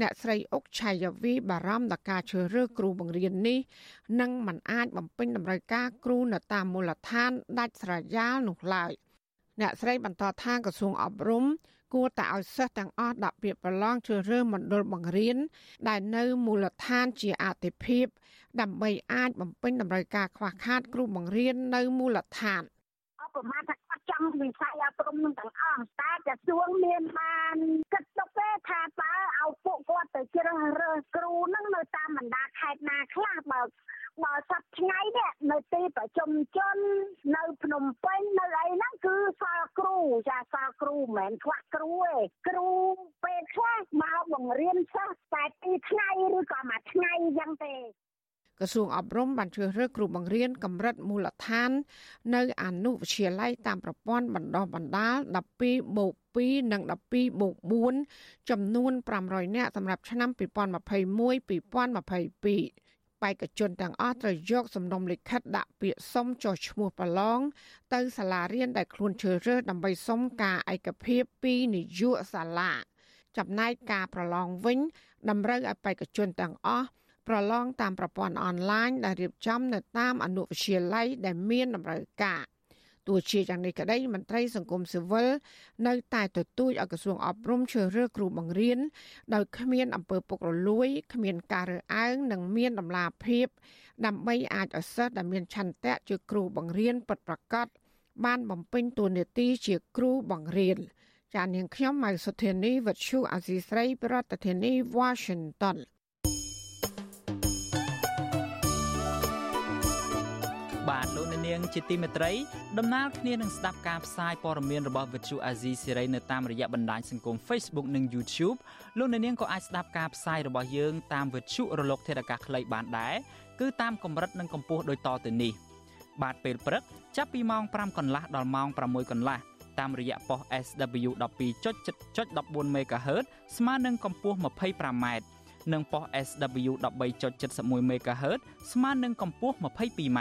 អ្នកស្រីអុកឆាយាវីបារម្ភដល់ការជ្រើសរើសគ្រូបង្រៀននេះនឹងមិនអាចបំពេញតម្រូវការគ្រូនៅតាមមូលដ្ឋានដាច់ស្រយាលនោះឡើយអ្នកស្រីបន្តថាក្រសួងអប់រំ គួរតែឲ្យសិស្សទាំងអស់ដាក់ពាក្យប្រឡងជ្រើសរើសមណ្ឌលបង្រៀនដែលនៅមូលដ្ឋានជាអតិភិបដើម្បីអាចបំពេញតម្រូវការខ្វះខាត គ្រូបង្រៀននៅមូលដ្ឋានអបមាថាគាត់ចង់វិស័យអប់រំនឹងទាំងអស់តែក្រសួងមានបានគិតទុកទេថាតើឲ្យពួកគាត់ទៅជ្រើសរើសគ្រូនឹងនៅតាមបណ្ដាខេត្តណាខ្លះបើ ដល់សប្ថ្ងៃនេះនៅទីប្រជុំជននៅភ្នំពេញនៅអីហ្នឹងគឺសាលគ្រូចាសាលគ្រូមិនមែនខ្វះគ្រូទេគ្រូពេលខ្លះមកបង្រៀនសិស្សតែពីរថ្ងៃឬក៏មួយថ្ងៃអញ្ចឹងទេក្រសួងអប់រំបានជ្រើសរើសគ្រូបង្រៀនកម្រិតមូលដ្ឋាន នៅអនុវិទ្យាល័យតាមប្រព័ន្ធបណ្ដុះបណ្ដាល12បូក2និង12បូក4ចំនួន500នាក់សម្រាប់ឆ្នាំ2021 2022 បេក្ខជនទាំងអស់ត្រូវយកសំណុំលិខិតដាក់ពាក្យសុំចុះឈ្មោះប្រឡងទៅសាលារៀនដែលខ្លួនជ្រើសរើសដើម្បីសុំការឯកភាពពីនាយកសាលាចំណែកការប្រឡងវិញ តម្រូវឲ្យបេក្ខជនទាំងអស់ប្រឡងតាមប្រព័ន្ធអនឡាញដែលរៀបចំនៅតាមអនុវិទ្យាល័យដែលមានតម្រូវការ។ ទោះជាយ៉ាងនេះក្តីមន្ត្រីសង្គមស៊ីវិលនៅតែទទូចឲ្យក្រសួងអប់រំជ្រើសរើសគ្រូបង្រៀនដោយគ្មានអំពើពុករលួយគ្មានការរើសអើងនិងមានដំណាភាព ដើម្បីអាចឲ្យសិស្សដែលមានឆន្ទៈជាគ្រូបង្រៀនពិតប្រាកដបានបំពេញតួនាទីជាគ្រូបង្រៀនចាននាងខ្ញុំម៉ៅសុធានីវិទ្យុអាស៊ីស្រី ប្រធានាធិបតី Washington នាងជាទីមេត្រីដំណើរគ្នានឹងស្ដាប់ការផ្សាយព័ត៌មានរបស់ Vuthu Azizi Siri នៅតាមរយៈបណ្ដាញសង្គម Facebook និង YouTube លោកនាងក៏អាចស្ដាប់ការផ្សាយរបស់យើងតាម Vuthu រលកធាតុអាកាសខ្លីបានដែរគឺតាមកម្រិតនិងកម្ពស់ដូចតទៅនេះបាទពេលព្រឹកចាប់ពីម៉ោង5កន្លះដល់ម៉ោង6កន្លះតាមរយៈប៉ុស SW 12.14 MHz ស្មើនឹងកម្ពស់ 25m និងប៉ុស SW 13.71 MHz ស្មើនឹងកម្ពស់ 22m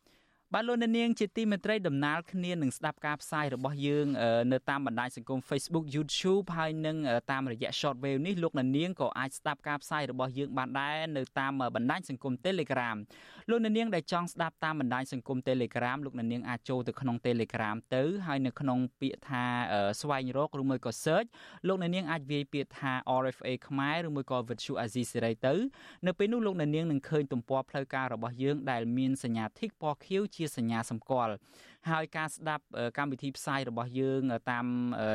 បាទលោកអ្នកនាងជាទីមេត្រីដំណើរគ្នានឹងស្ដាប់ការផ្សាយរបស់យើងនៅតាមបណ្ដាញសង្គម Facebook YouTube ហើយនឹងតាមរយៈ Shortwave នេះលោកអ្នកនាងក៏អាចស្ដាប់ការផ្សាយរបស់យើងបានដែរនៅតាមបណ្ដាញសង្គម Telegram លោកអ្នកនាងដែលចង់ស្ដាប់តាមបណ្ដាញសង្គម Telegram លោកអ្នកនាងអាចចូលទៅក្នុង Telegram ទៅហើយនៅក្នុងពាក្យថាស្វែងរកឬមួយក៏ search លោកអ្នកនាងអាចវាយពាក្យថា RFA ខ្មែរឬមួយក៏ Virtual Azizi Series ទៅនៅពេលនោះលោកអ្នកនាងនឹងឃើញទំព័រផ្លូវការរបស់យើងដែលមានសញ្ញាធីកពណ៌ខៀវជាសញ្ញាសម្គាល់ហើយការស្ដាប់កម្មវិធីផ្សាយរបស់យើង តាម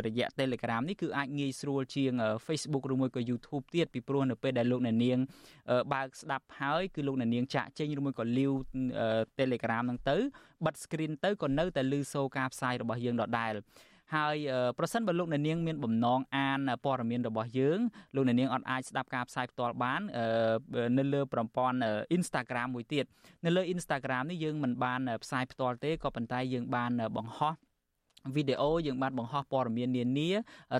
រយៈ Telegram នេះគឺអាចងាយស្រួលជាង Facebook ឬមួយក៏ YouTube ទៀតពីព្រោះនៅពេលដែលលោកអ្នកនាងបើកស្ដាប់ហើយគឺលោកអ្នកនាងចាក់ចេញឬមួយក៏លាវ Telegram ហ្នឹងទៅបិទ screen ទៅក៏នៅតែឮសូរការផ្សាយរបស់យើងដដែល ហើយប្រសិនបើលោកអ្នកនាងមានបំណងអានព័ត៌មានរបស់យើងលោកអ្នកនាងអត់អាចស្ដាប់ការផ្សាយផ្ទាល់បាននៅលើប្រព័ន្ធ Instagram មួយទៀតនៅលើ Instagram នេះយើងមិនបានផ្សាយផ្ទាល់ទេក៏ប៉ុន្តែយើងបានបង្ហោះវីដេអូយើងបានបង្ហោះព័ត៌មាននានា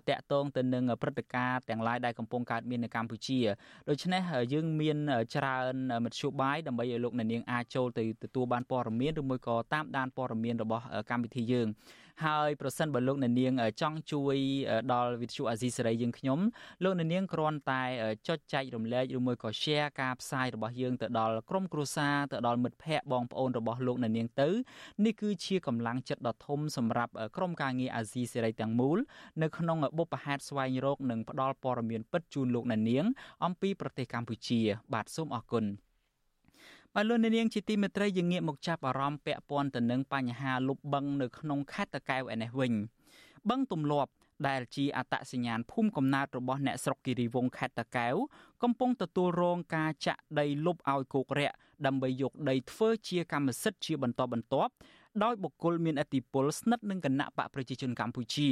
តាក់ទងទៅនឹងព្រឹត្តិការណ៍ទាំងឡាយដែលកំពុងកើតមាននៅកម្ពុជាដូច្នេះយើងមានច្រើនមធ្យោបាយដើម្បីឲ្យលោកអ្នកនាងអាចចូលទៅទទួលបានព័ត៌មានឬមួយក៏តាមដានព័ត៌មានរបស់កម្មវិធីយើង ហើយប្រសិនបើលោកអ្នកនាងចង់ជួយដល់វិទ្យុអាស៊ីសេរីយើងខ្ញុំលោកអ្នកនាងគ្រាន់តែចុចចែករំលែកឬមួយក៏ share ការផ្សាយរបស់យើងទៅដល់ក្រុមគ្រួសារទៅដល់មិត្តភ័ក្តិបងប្អូនរបស់លោកអ្នកនាងទៅនេះគឺជាកម្លាំងចិត្តដ៏ធំសម្រាប់ក្រុមការងារអាស៊ីសេរីទាំងមូលនៅក្នុងបុព្វហេតុស្វែងរកនិងផ្តល់ព័ត៌មានពិតជូនលោកអ្នកនាង អំពីប្រទេសកម្ពុជា បាទសូមអរគុណ បាទលោកនាងជាទីមេត្រីយើងងាកមកចាប់អារម្មណ៍ពាក់ព័ន្ធទៅនឹងបញ្ហាលុបបឹងនៅក្នុងខេត្តតាកែវឯនេះវិញបឹងទំលាប់ដែលជាអត្តសញ្ញាណភូមិកំណើតរបស់អ្នកស្រុកគិរីវង្សខេត្តតាកែវកំពុងទទួលរងការចាក់ដីលុបឲ្យគោករាក់ដើម្បីយកដីធ្វើជាកម្មសិទ្ធិជាបន្តបន្ទាប់ដោយបុគ្គលមានអធិបុលស្និទ្ធនឹងគណៈបកប្រជាជនកម្ពុជា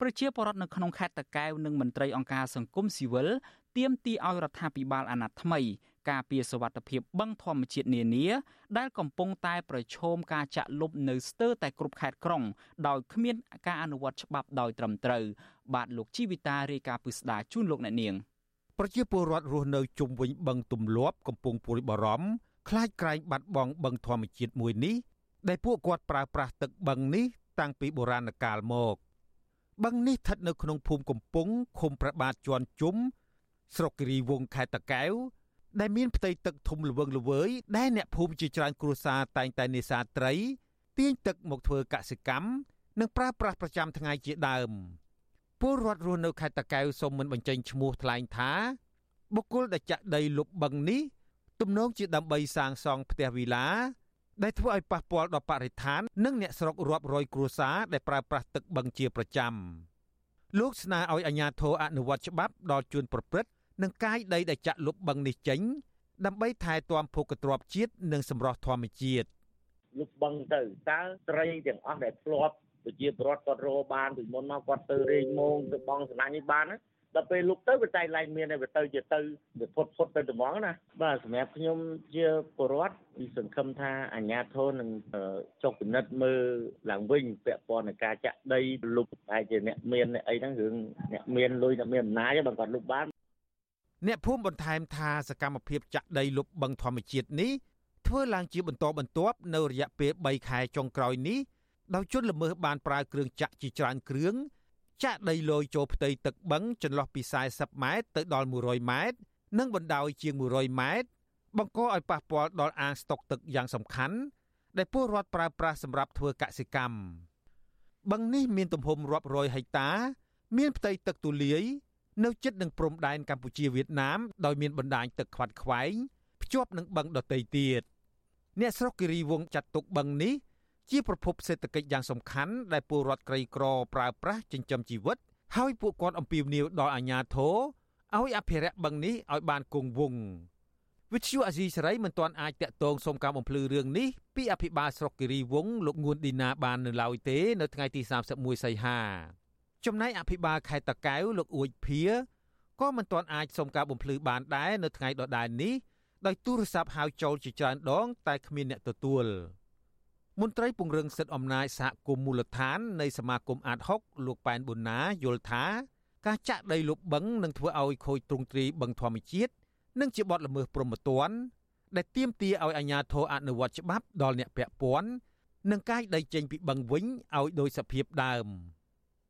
ប្រជាពលរដ្ឋនៅក្នុងខេត្តតាកែវនិងមន្ត្រីអង្គការសង្គមស៊ីវិល ទាមទារឲ្យរដ្ឋាភិបាលអាណត្តិថ្មីការពារសវត្ថភាពបឹងធម្មជាតិនានា ដែលកំពុងតែប្រឈមការចាក់លុបនៅស្ទើរតែគ្រប់ខេត្តក្រុងដោយគ្មានការអនុវត្តច្បាប់ដោយត្រឹមត្រូវបាទលោកជីវិតារាយការណ៍ពិស្ដាជូនលោកអ្នកនាងប្រជាពលរដ្ឋរស់នៅជុំវិញបឹងទំលាប់កំពុងព្រួយបារម្ភខ្លាចក្រែងបាត់បង់បឹងធម្មជាតិមួយនេះដែលពួកគាត់ប្រើប្រាស់ទឹកបឹងនេះតាំងពីបុរាណកាលមកបឹងនេះស្ថិតនៅក្នុងភូមិកំពង់ឃុំប្របាទជាន់ជុំ ស្រុកគិរីវង្សខេត្តតាកែវដែលមានផ្ទៃទឹកធំល្វឹងល្វើយដែលអ្នកភូមិជាច្រើនគ្រួសារតែងតែនេសាទត្រីទាញទឹកមកធ្វើកសិកម្មនិងប្រើប្រាស់ប្រចាំថ្ងៃជាដើមពលរដ្ឋរស់នៅខេត្តតាកែវសូមមិនបញ្ចេញឈ្មោះថ្លែងថាបុគ្គលដែលចាក់ដីលុបបឹងនេះទំនងជាដើម្បីសាងសង់ផ្ទះវីឡាដែលធ្វើឲ្យប៉ះពាល់ដល់បរិស្ថាន និងអ្នកស្រុករាប់រយគ្រួសារដែលប្រើប្រាស់ទឹកបឹងជាប្រចាំលោកស្នើឲ្យអាជ្ញាធរអនុវត្តច្បាប់ដល់ជួនប្រព្រឹត្ត និងកាយដីដែលចាក់លុបបឹងនេះចេញ ដើម្បីថែទាំភូកទ្របជាតិនិងសម្រស់ធម្មជាតិលុបបឹងទៅតើត្រីទាំងអស់ដែលធ្លាប់ប្រជាពលរដ្ឋគាត់រកបានពីមុនមកគាត់ទៅរេងមងទៅបងសំណាញ់នេះបានណាដល់ពេលលុបទៅវាតែឡើងមានតែវាទៅជាទៅវាផុតផុតទៅត្មងណាបាទសម្រាប់ខ្ញុំជាពលរដ្ឋវិសង្ឃឹមថាអាជ្ញាធរនឹងចុះពិនិត្យមើលឡើងវិញពាក់ព័ន្ធនឹងការចាក់ដីលុបហើយជាអ្នកមានអីហ្នឹងរឿងអ្នកមានលុយអ្នកមានអំណាចបើគាត់លុបបាន អ្នកភូមិបន្ថែមថាសកម្មភាពចាក់ដីលុបបឹងធម្មជាតិនេះធ្វើឡើងជាបន្តបន្ទាប់នៅរយៈពេល3ខែចុងក្រោយនេះដោយជនល្មើសបានប្រើគ្រឿងចាក់ជាច្រើនគ្រឿងចាក់ដីលយចូលផ្ទៃទឹកបឹងចន្លោះពី40ម៉ែត្រទៅដល់100ម៉ែត្រនិងបណ្ដោយជាង100ម៉ែត្របង្កឲ្យប៉ះពាល់ដល់អាងស្តុកទឹកយ៉ាងសំខាន់ដែលពលរដ្ឋប្រើប្រាស់សម្រាប់ធ្វើកសិកម្មបឹងនេះមានទំហំរាប់រយហិកតា មានផ្ទៃទឹកទូលាយ នៅជិតនឹងព្រំដែនកម្ពុជាវៀតណាមដោយមានបណ្ដាញទឹកខ្វាត់ខ្វែងភ្ជាប់នឹងបឹងដទៃទៀតអ្នកស្រុកគិរីវងចាត់ទុកបឹងនេះជាប្រភពសេដ្ឋកិច្ចយ៉ាងសំខាន់ដែលពលរដ្ឋក្រីក្រប្រើប្រាស់ចិញ្ចឹមជីវិត ហើយពួកគាត់អំពាវនាវដល់អាជ្ញាធរឲ្យអភិរក្សបឹងនេះឲ្យបានគង់វង្សវិទ្យុអាស៊ីសេរីមិនទាន់អាចតាក់ទងសុំការបំភ្លឺរឿងនេះពីអភិបាលស្រុកគិរីវង្សលោកងួនឌីណាបាននៅឡើយទេ នៅថ្ងៃទី31សីហា ចំណែកអភិបាលខេត្តតាកែវលោកអួយភាក៏មិនទាន់អាចសុំការបំភ្លឺបានដែរនៅថ្ងៃដដែលនេះដោយទូរស័ព្ទហៅចូលជាច្រើនដង តែគ្មានអ្នកទទួលមន្ត្រីពង្រឹងសិទ្ធិអំណាចសហគមន៍មូលដ្ឋាននៃសមាគមអាត6លោកប៉ែនប៊ុនណាយល់ថាការចាក់ដីលុបបឹងនឹងធ្វើឲ្យខូចទ្រង់ទ្រាយបឹងធម្មជាតិនិងជាបទល្មើសព្រហ្មទណ្ឌដែលទាមទារឲ្យអាជ្ញាធរអនុវត្តច្បាប់ដល់អ្នកពាក់ព័ន្ធនិងកាយដីចេញពីបឹងវិញឲ្យដោយសភាពដើម។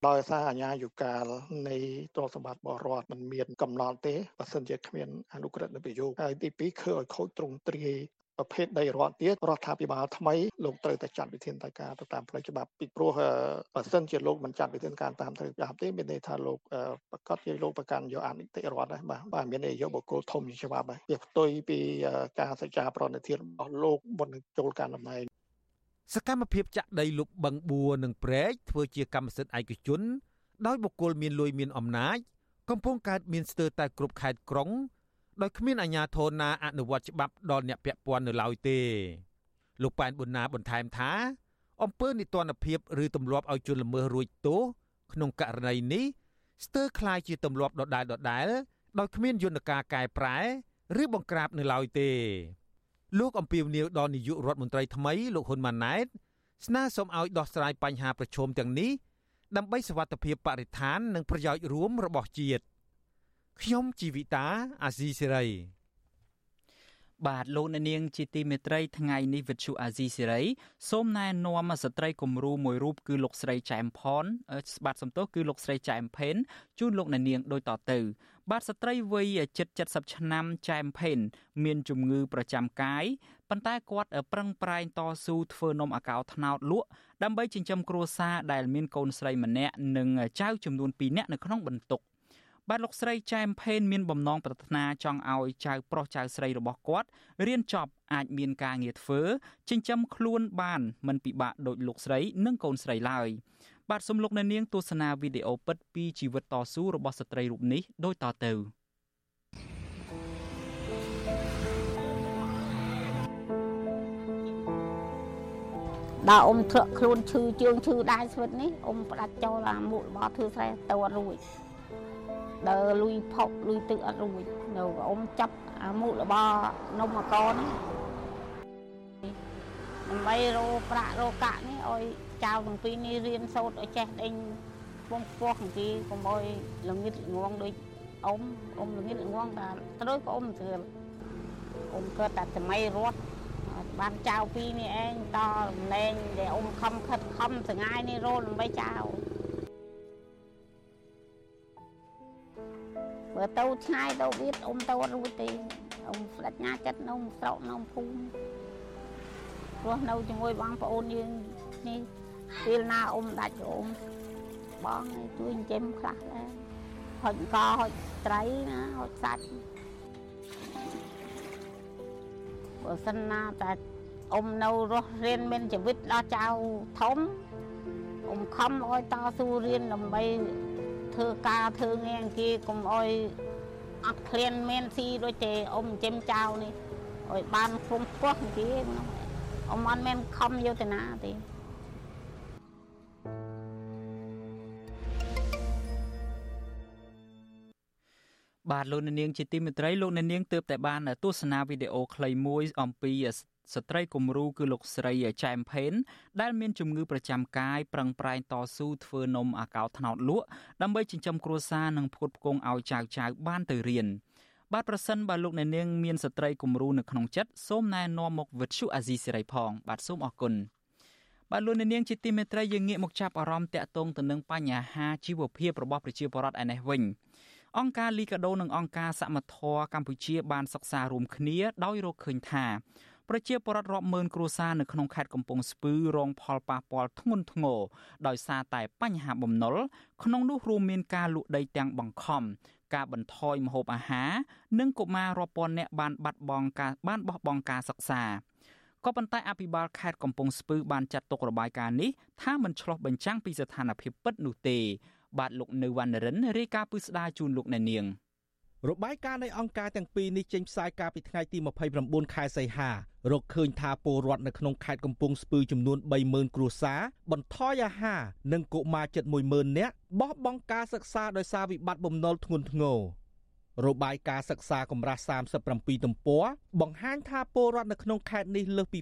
ដោយសារអាញាយុកាលនៃទ្រព្យសម្បត្តិបរដ្ឋมันមានកំណត់ទេបើសិនជាគ្មានអនុក្រឹត្យនៃប្រយោគហើយទី2គឺឲ្យខូចទ្រង់ទ្រាយប្រភេទដីរដ្ឋទៀតរដ្ឋាភិបាលថ្មីលោកត្រូវតែចាត់វិធានការទៅតាមផ្លូវច្បាប់ពីព្រោះបើសិនជាលោកមិនចាត់វិធានការតាមផ្លូវច្បាប់ទេមានន័យថាលោកប្រកាសជាលោកប្រកាន់យកអនិតិរដ្ឋដែរបាទបាទមានន័យយកបុគ្គលធំជាច្បាប់ដែរវាផ្ទុយពីការសច្ចាប្រណិធានរបស់លោកមុននឹងចូលការតំណែង សកម្មភាពចាក់ដីលុបបឹងបួរនិងព្រែកធ្វើជាកម្មសិទ្ធិឯកជន ដោយបុគ្គលមានលុយមានអំណាចកំពុងកើតមានស្ទើរតែគ្រប់ខេត្តក្រុងដោយគ្មានអាជ្ញាធរណាអនុវត្តច្បាប់ដល់អ្នកពាក់ព័ន្ធនៅឡើយទេលោកប៉ែនប៊ុនណាបន្ថែមថាអំពើនីតិរដ្ឋភាពឬទម្លាប់ឲ្យជនល្មើសរួចទោសក្នុងករណីនេះស្ទើរคล้ายជាទម្លាប់ដដែលដដែលដោយគ្មានយន្តការកែប្រែឬបង្ក្រាបនៅឡើយទេ លោកអំពីវនីវដល់នាយករដ្ឋមន្ត្រីថ្មីលោកហ៊ុនម៉ាណែតស្នើសុំឲ្យដោះស្រាយបញ្ហាប្រឈមទាំងនេះដើម្បីសវត្ថិភាពបរិស្ថាន និងប្រយោជន៍រួមរបស់ជាតិខ្ញុំជីវិតាអាស៊ីសេរី បាទលោកអ្នកនាងជាទីមេត្រីថ្ងៃនេះវិទ្យុអាស៊ីសេរីសូមណែនាំស្ត្រីគំរូមួយរូបគឺលោកស្រីចែមផនស្បាតសំទោសគឺលោកស្រីចែមផេនជូនលោកអ្នកនាងដូចតទៅ បាទស្ត្រីវ័យជិត70ឆ្នាំចែមផេនមានជំងឺប្រចាំកាយប៉ុន្តែគាត់ប្រឹងប្រែងតស៊ូធ្វើនំអាកោត្នោតលក់ដើម្បីចិញ្ចឹមគ្រួសារដែលមានកូនស្រីម្នាក់និងចៅចំនួន2នាក់នៅក្នុងបន្ទុក។ បាទលោកស្រីចែមផេនមានបំណងប្រាថ្នាចង់ឲ្យចៅប្រុសចៅស្រីរបស់គាត់រៀនចប់អាចមានការងារធ្វើចិញ្ចឹមខ្លួនបានមិនពិបាកដូចលោកស្រីនិងកូនស្រីឡើយបាទសូមលោកអ្នកនាងទស្សនាវីដេអូពិតពីជីវិតតស៊ូរបស់ស្ត្រីរូបនេះដូចតទៅដល់អ៊ំធ្លាក់ខ្លួនឈឺជើងឈឺដែរស្វិតនេះអ៊ំផ្ដាច់ចូលអាមុខរបស់ធ្វើស្រែទៅអត់រួច ដើរលុយផុកលុយទឹកអត់រួចនៅអ៊ំចាប់អាមុខរបស់នំមកកនេះដើម្បីរោប្រាក់រោកាក់នេះឲ្យចៅទាំងពីរនេះរៀនសូត្រឲ្យចេះដេញពងពោះទាំងពីរកុំឲ្យល្ងិតល្ងងដូចអ៊ំអ៊ំល្ងិតល្ងងតែត្រូវក៏អ៊ំស្រួលអ៊ំកើតតែសម័យរត់បានចៅពីរនេះឯងតរំលែងដែលអ៊ំខំខិតខំសងាយនេះរោដើម្បីចៅ បើទៅឆ្ងាយទៅវាអ៊ំទៅអត់រួចទេអ៊ំស្ដេចណាចិត្តនៅស្រុកនៅភូមិរស់នៅជាមួយបងប្អូនយើងនេះពេលណាអ៊ំដាច់អ៊ំបងជួយចិញ្ចឹមខ្លះដែរហុចកហុចត្រីណាហុចសាច់បើសិនណាតែអ៊ំនៅរស់រៀនមានជីវិតដល់ចៅធំអ៊ំខំឲ្យតស៊ូរៀនដើម្បី ធ្វើការធ្វើងារគេកុំឲ្យអត់ឃ្លានមានស៊ីដូចទេអ៊ំចិញ្ចឹមចៅនេះឲ្យបានគុំពោះគេអ៊ំអត់មានខំយុទ្ធនាទេបាទលោកនាងជាទីមេត្រីលោកនាងទើបតែបានទស្សនាវីដេអូខ្លីមួយអំពីស្ត្រីគំរូគឺលោកស្រីចែមផេនដែលមានជំងឺប្រចាំកាយប្រឹងប្រែងតស៊ូធ្វើនំអាកោត្នោតលក់ដើម្បីចិញ្ចឹមគ្រួសារនិងផ្គត់ផ្គង់ឲ្យចៅចៅបានទៅរៀនបាទប្រសិនបើលោកអ្នកនាងមានស្ត្រីគំរូនៅក្នុងចិត្តសូមណែនាំមកវិទ្យុអាស៊ីសេរីផង បាទសូមអរគុណបាទលោកអ្នកនាងជាទីមេត្រីយើងងាកមកចាប់អារម្មណ៍តាក់ទងទៅនឹងបញ្ហាជីវភាពរបស់ប្រជាពលរដ្ឋឯនេះវិញអង្គការលីកាដូនិងអង្គការសមត្ថៈកម្ពុជាបានសិក្សារួមគ្នាដោយរកឃើញថា ប្រជាពលរដ្ឋរាប់ម៉ឺនគ្រួសារនៅក្នុងខេត្តកំពង់ស្ពឺរងផលប៉ះពាល់ធ្ងន់ធ្ងរដោយសារតែបញ្ហាបំណុលក្នុងនោះរួមមានការលក់ដីទាំងបង្ខំការបន្ថយម្ហូបអាហារនិងកុមាររាប់ពាន់នាក់បានបាត់បង់ការបានបោះបង់ការសិក្សាក៏ប៉ុន្តែអភិបាលខេត្តកំពង់ស្ពឺបានចាត់ទុករបាយការណ៍នេះថាមិនឆ្លោះបញ្ចាំងពីស្ថានភាពពិតនោះទេ បាទលោកនៅវណ្ណរិនរាយការណ៍ពីស្ដារជូនលោកអ្នកនាង។ របាយការណ៍នៃអង្គការទាំងពីរនេះចេញផ្សាយកាលពីថ្ងៃទី29ខែសីហារកឃើញថាពលរដ្ឋនៅក្នុងខេត្តកំពង់ស្ពឺចំនួន30000គ្រួសារបន្ថយអាហារនិងកុមារជិត10000នាក់បោះបង់ការសិក្សាដោយសារវិបត្តិបំណុលធ្ងន់ធ្ងររបាយការណ៍សិក្សាកម្រាស់37ទំព័របង្ហាញថាពលរដ្ឋនៅក្នុងខេត្តនេះលើសពី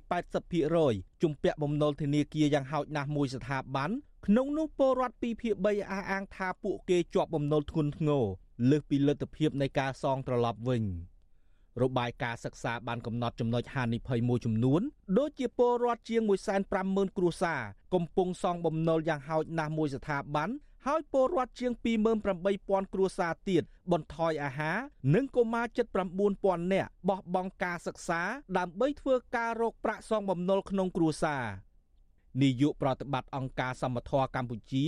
80%ជំពាក់បំណុលធនាគារយ៉ាងហោចណាស់មួយស្ថាប័នក្នុងនោះពលរដ្ឋ2ភាគ3អះអាងថាពួកគេជាប់បំណុលធ្ងន់ធ្ងរ លើសពីលទ្ធភាពនៃការសងត្រឡប់វិញរបាយការណ៍សិក្សាបានកំណត់ចំណុចហានិភ័យមួយចំនួនដូចជាពលរដ្ឋជាង150,000គ្រួសារកំពុងសងបំណុលយ៉ាងហោចណាស់មួយស្ថាប័នហើយពលរដ្ឋជាង28,000គ្រួសារទៀតបន្ថយអាហារនិងកុមារជិត9,000នាក់បោះបង់ការសិក្សាដើម្បីធ្វើការរកប្រាក់សងបំណុលក្នុងគ្រួសារនាយកប្រតិបត្តិអង្គការសមត្ថៈកម្ពុជា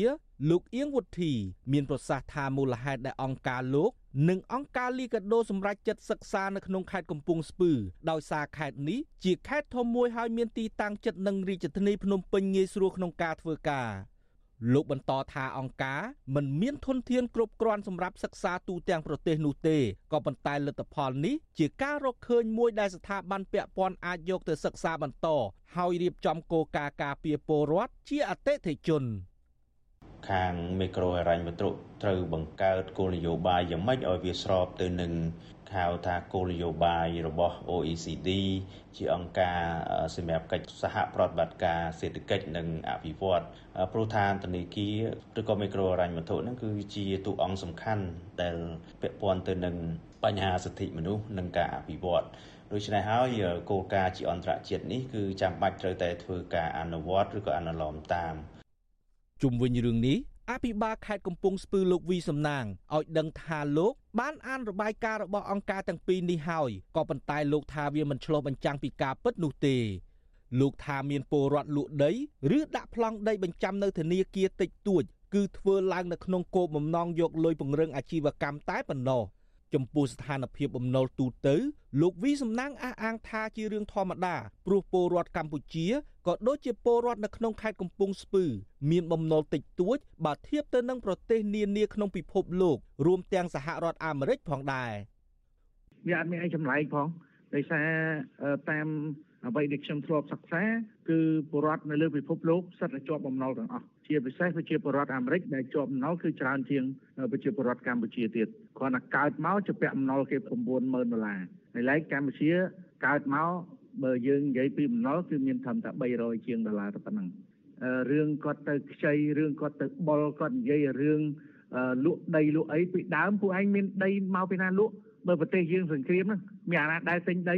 លោកអៀងវុធីមានប្រសាសន៍ថាមូលហេតុដែលអង្គការលោកនិងអង្គការលីកាដូសម្រាប់ចិត្តសិក្សានៅក្នុងខេត្តកំពង់ស្ពឺដោយសារខេត្តនេះជាខេត្តធំមួយហើយមានទីតាំងជិតនឹងរាជធានីភ្នំពេញងាយស្រួលក្នុងការធ្វើការលោកបន្តថាអង្គការមិនមានធនធានគ្រប់គ្រាន់សម្រាប់សិក្សាទូទាំងប្រទេសនោះទេក៏ប៉ុន្តែលទ្ធផលនេះជាការរកឃើញមួយដែលស្ថាប័នពាក់ព័ន្ធអាចយកទៅសិក្សាបន្ត ហើយរៀបចំគោលការណ៍ការពារពលរដ្ឋជាអតិថិជន ខាងមីក្រូហិរញ្ញវត្ថុត្រូវបង្កើតគោលនយោបាយយ៉ាងម៉េចឲ្យវាស្របទៅនឹងហៅថាគោលនយោបាយរបស់ OECD ជាអង្គការសម្រាប់កិច្ចសហប្រតិបត្តិការសេដ្ឋកិច្ចនិងអភិវឌ្ឍព្រោះថាធនាគារឬក៏មីក្រូហិរញ្ញវត្ថុហ្នឹងគឺជាតួអង្គសំខាន់ដែលពាក់ព័ន្ធទៅនឹងបញ្ហាសិទ្ធិមនុស្សនិងការអភិវឌ្ឍដូច្នេះហើយគោលការណ៍ជាអន្តរជាតិនេះគឺចាំបាច់ត្រូវតែធ្វើការអនុវត្តឬក៏អនុលោមតាម ជុំវិញរឿងនេះអភិបាលខេត្តកំពង់ស្ពឺលោកវីសំណាងឲ្យដឹងថាលោកបានអានរបាយការណ៍របស់អង្គការទាំងពីរនេះហើយក៏ប៉ុន្តែលោកថាវាមិនឆ្លុះបញ្ចាំងពីការពិតនោះទេលោកថាមានពលរដ្ឋលក់ដីឬដាក់ប្លង់ដីបញ្ចាំនៅធនាគារតិចតួចគឺធ្វើឡើងនៅក្នុងគោលបំណងយកលុយពង្រឹងអាជីវកម្មតែប៉ុណ្ណោះ ចំពោះស្ថានភាពបំណុលទូទៅ លោកវីសំណាងអះអាងថាជារឿងធម្មតាព្រោះពលរដ្ឋកម្ពុជាក៏ដូចជាពលរដ្ឋនៅក្នុងខេត្តកំពង់ស្ពឺ មានបំណុលតិចតួចបើធៀបទៅនឹងប្រទេសនានាក្នុងពិភពលោករួមទាំងសហរដ្ឋអាមេរិកផងដែរវាអត់មានអីចម្លែកផងដោយសារតាមអ្វីដែលខ្ញុំធ្លាប់សិក្សាគឺពលរដ្ឋនៅលើពិភពលោកសិតតែជាប់បំណុលទាំងអស់ ជាពិសេសប្រជាពលរដ្ឋអាមេរិកដែលជាប់បំណុលគឺច្រើនជាងប្រជាពលរដ្ឋកម្ពុជាទៀតគ្រាន់តែកើតមកជាពាក់បំណុលគេ90000ដុល្លារហើយឡែកកម្ពុជាកើតមកបើយើងនិយាយពីបំណុលគឺមានត្រឹមតែ300ជាងដុល្លារតែប៉ុណ្ណឹងរឿងគាត់ទៅខ្ចីរឿងគាត់ទៅបុលគាត់និយាយរឿងលក់ដីលក់អីពីដើមពួកឯងមានដីមកពីណាលក់បើប្រទេសយើងសង្គ្រាមហ្នឹងមានអាណាដែលទិញដី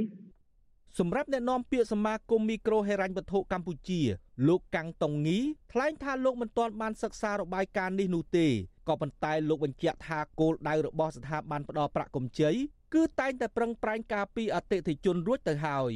សម្រាប់អ្នកនាំពាក្យសមាគមមីក្រូហិរញ្ញវត្ថុកម្ពុជា លោកកាំងតុងងីថ្លែងថាលោកមិនទាន់បានសិក្សារបាយការណ៍នេះនោះទេក៏ប៉ុន្តែលោកបញ្ជាក់ថាគោលដៅរបស់ស្ថាប័នផ្ដល់ប្រាក់កម្ចីគឺតែងតែប្រឹងប្រែងការពីអតិថិជនរួចទៅហើយ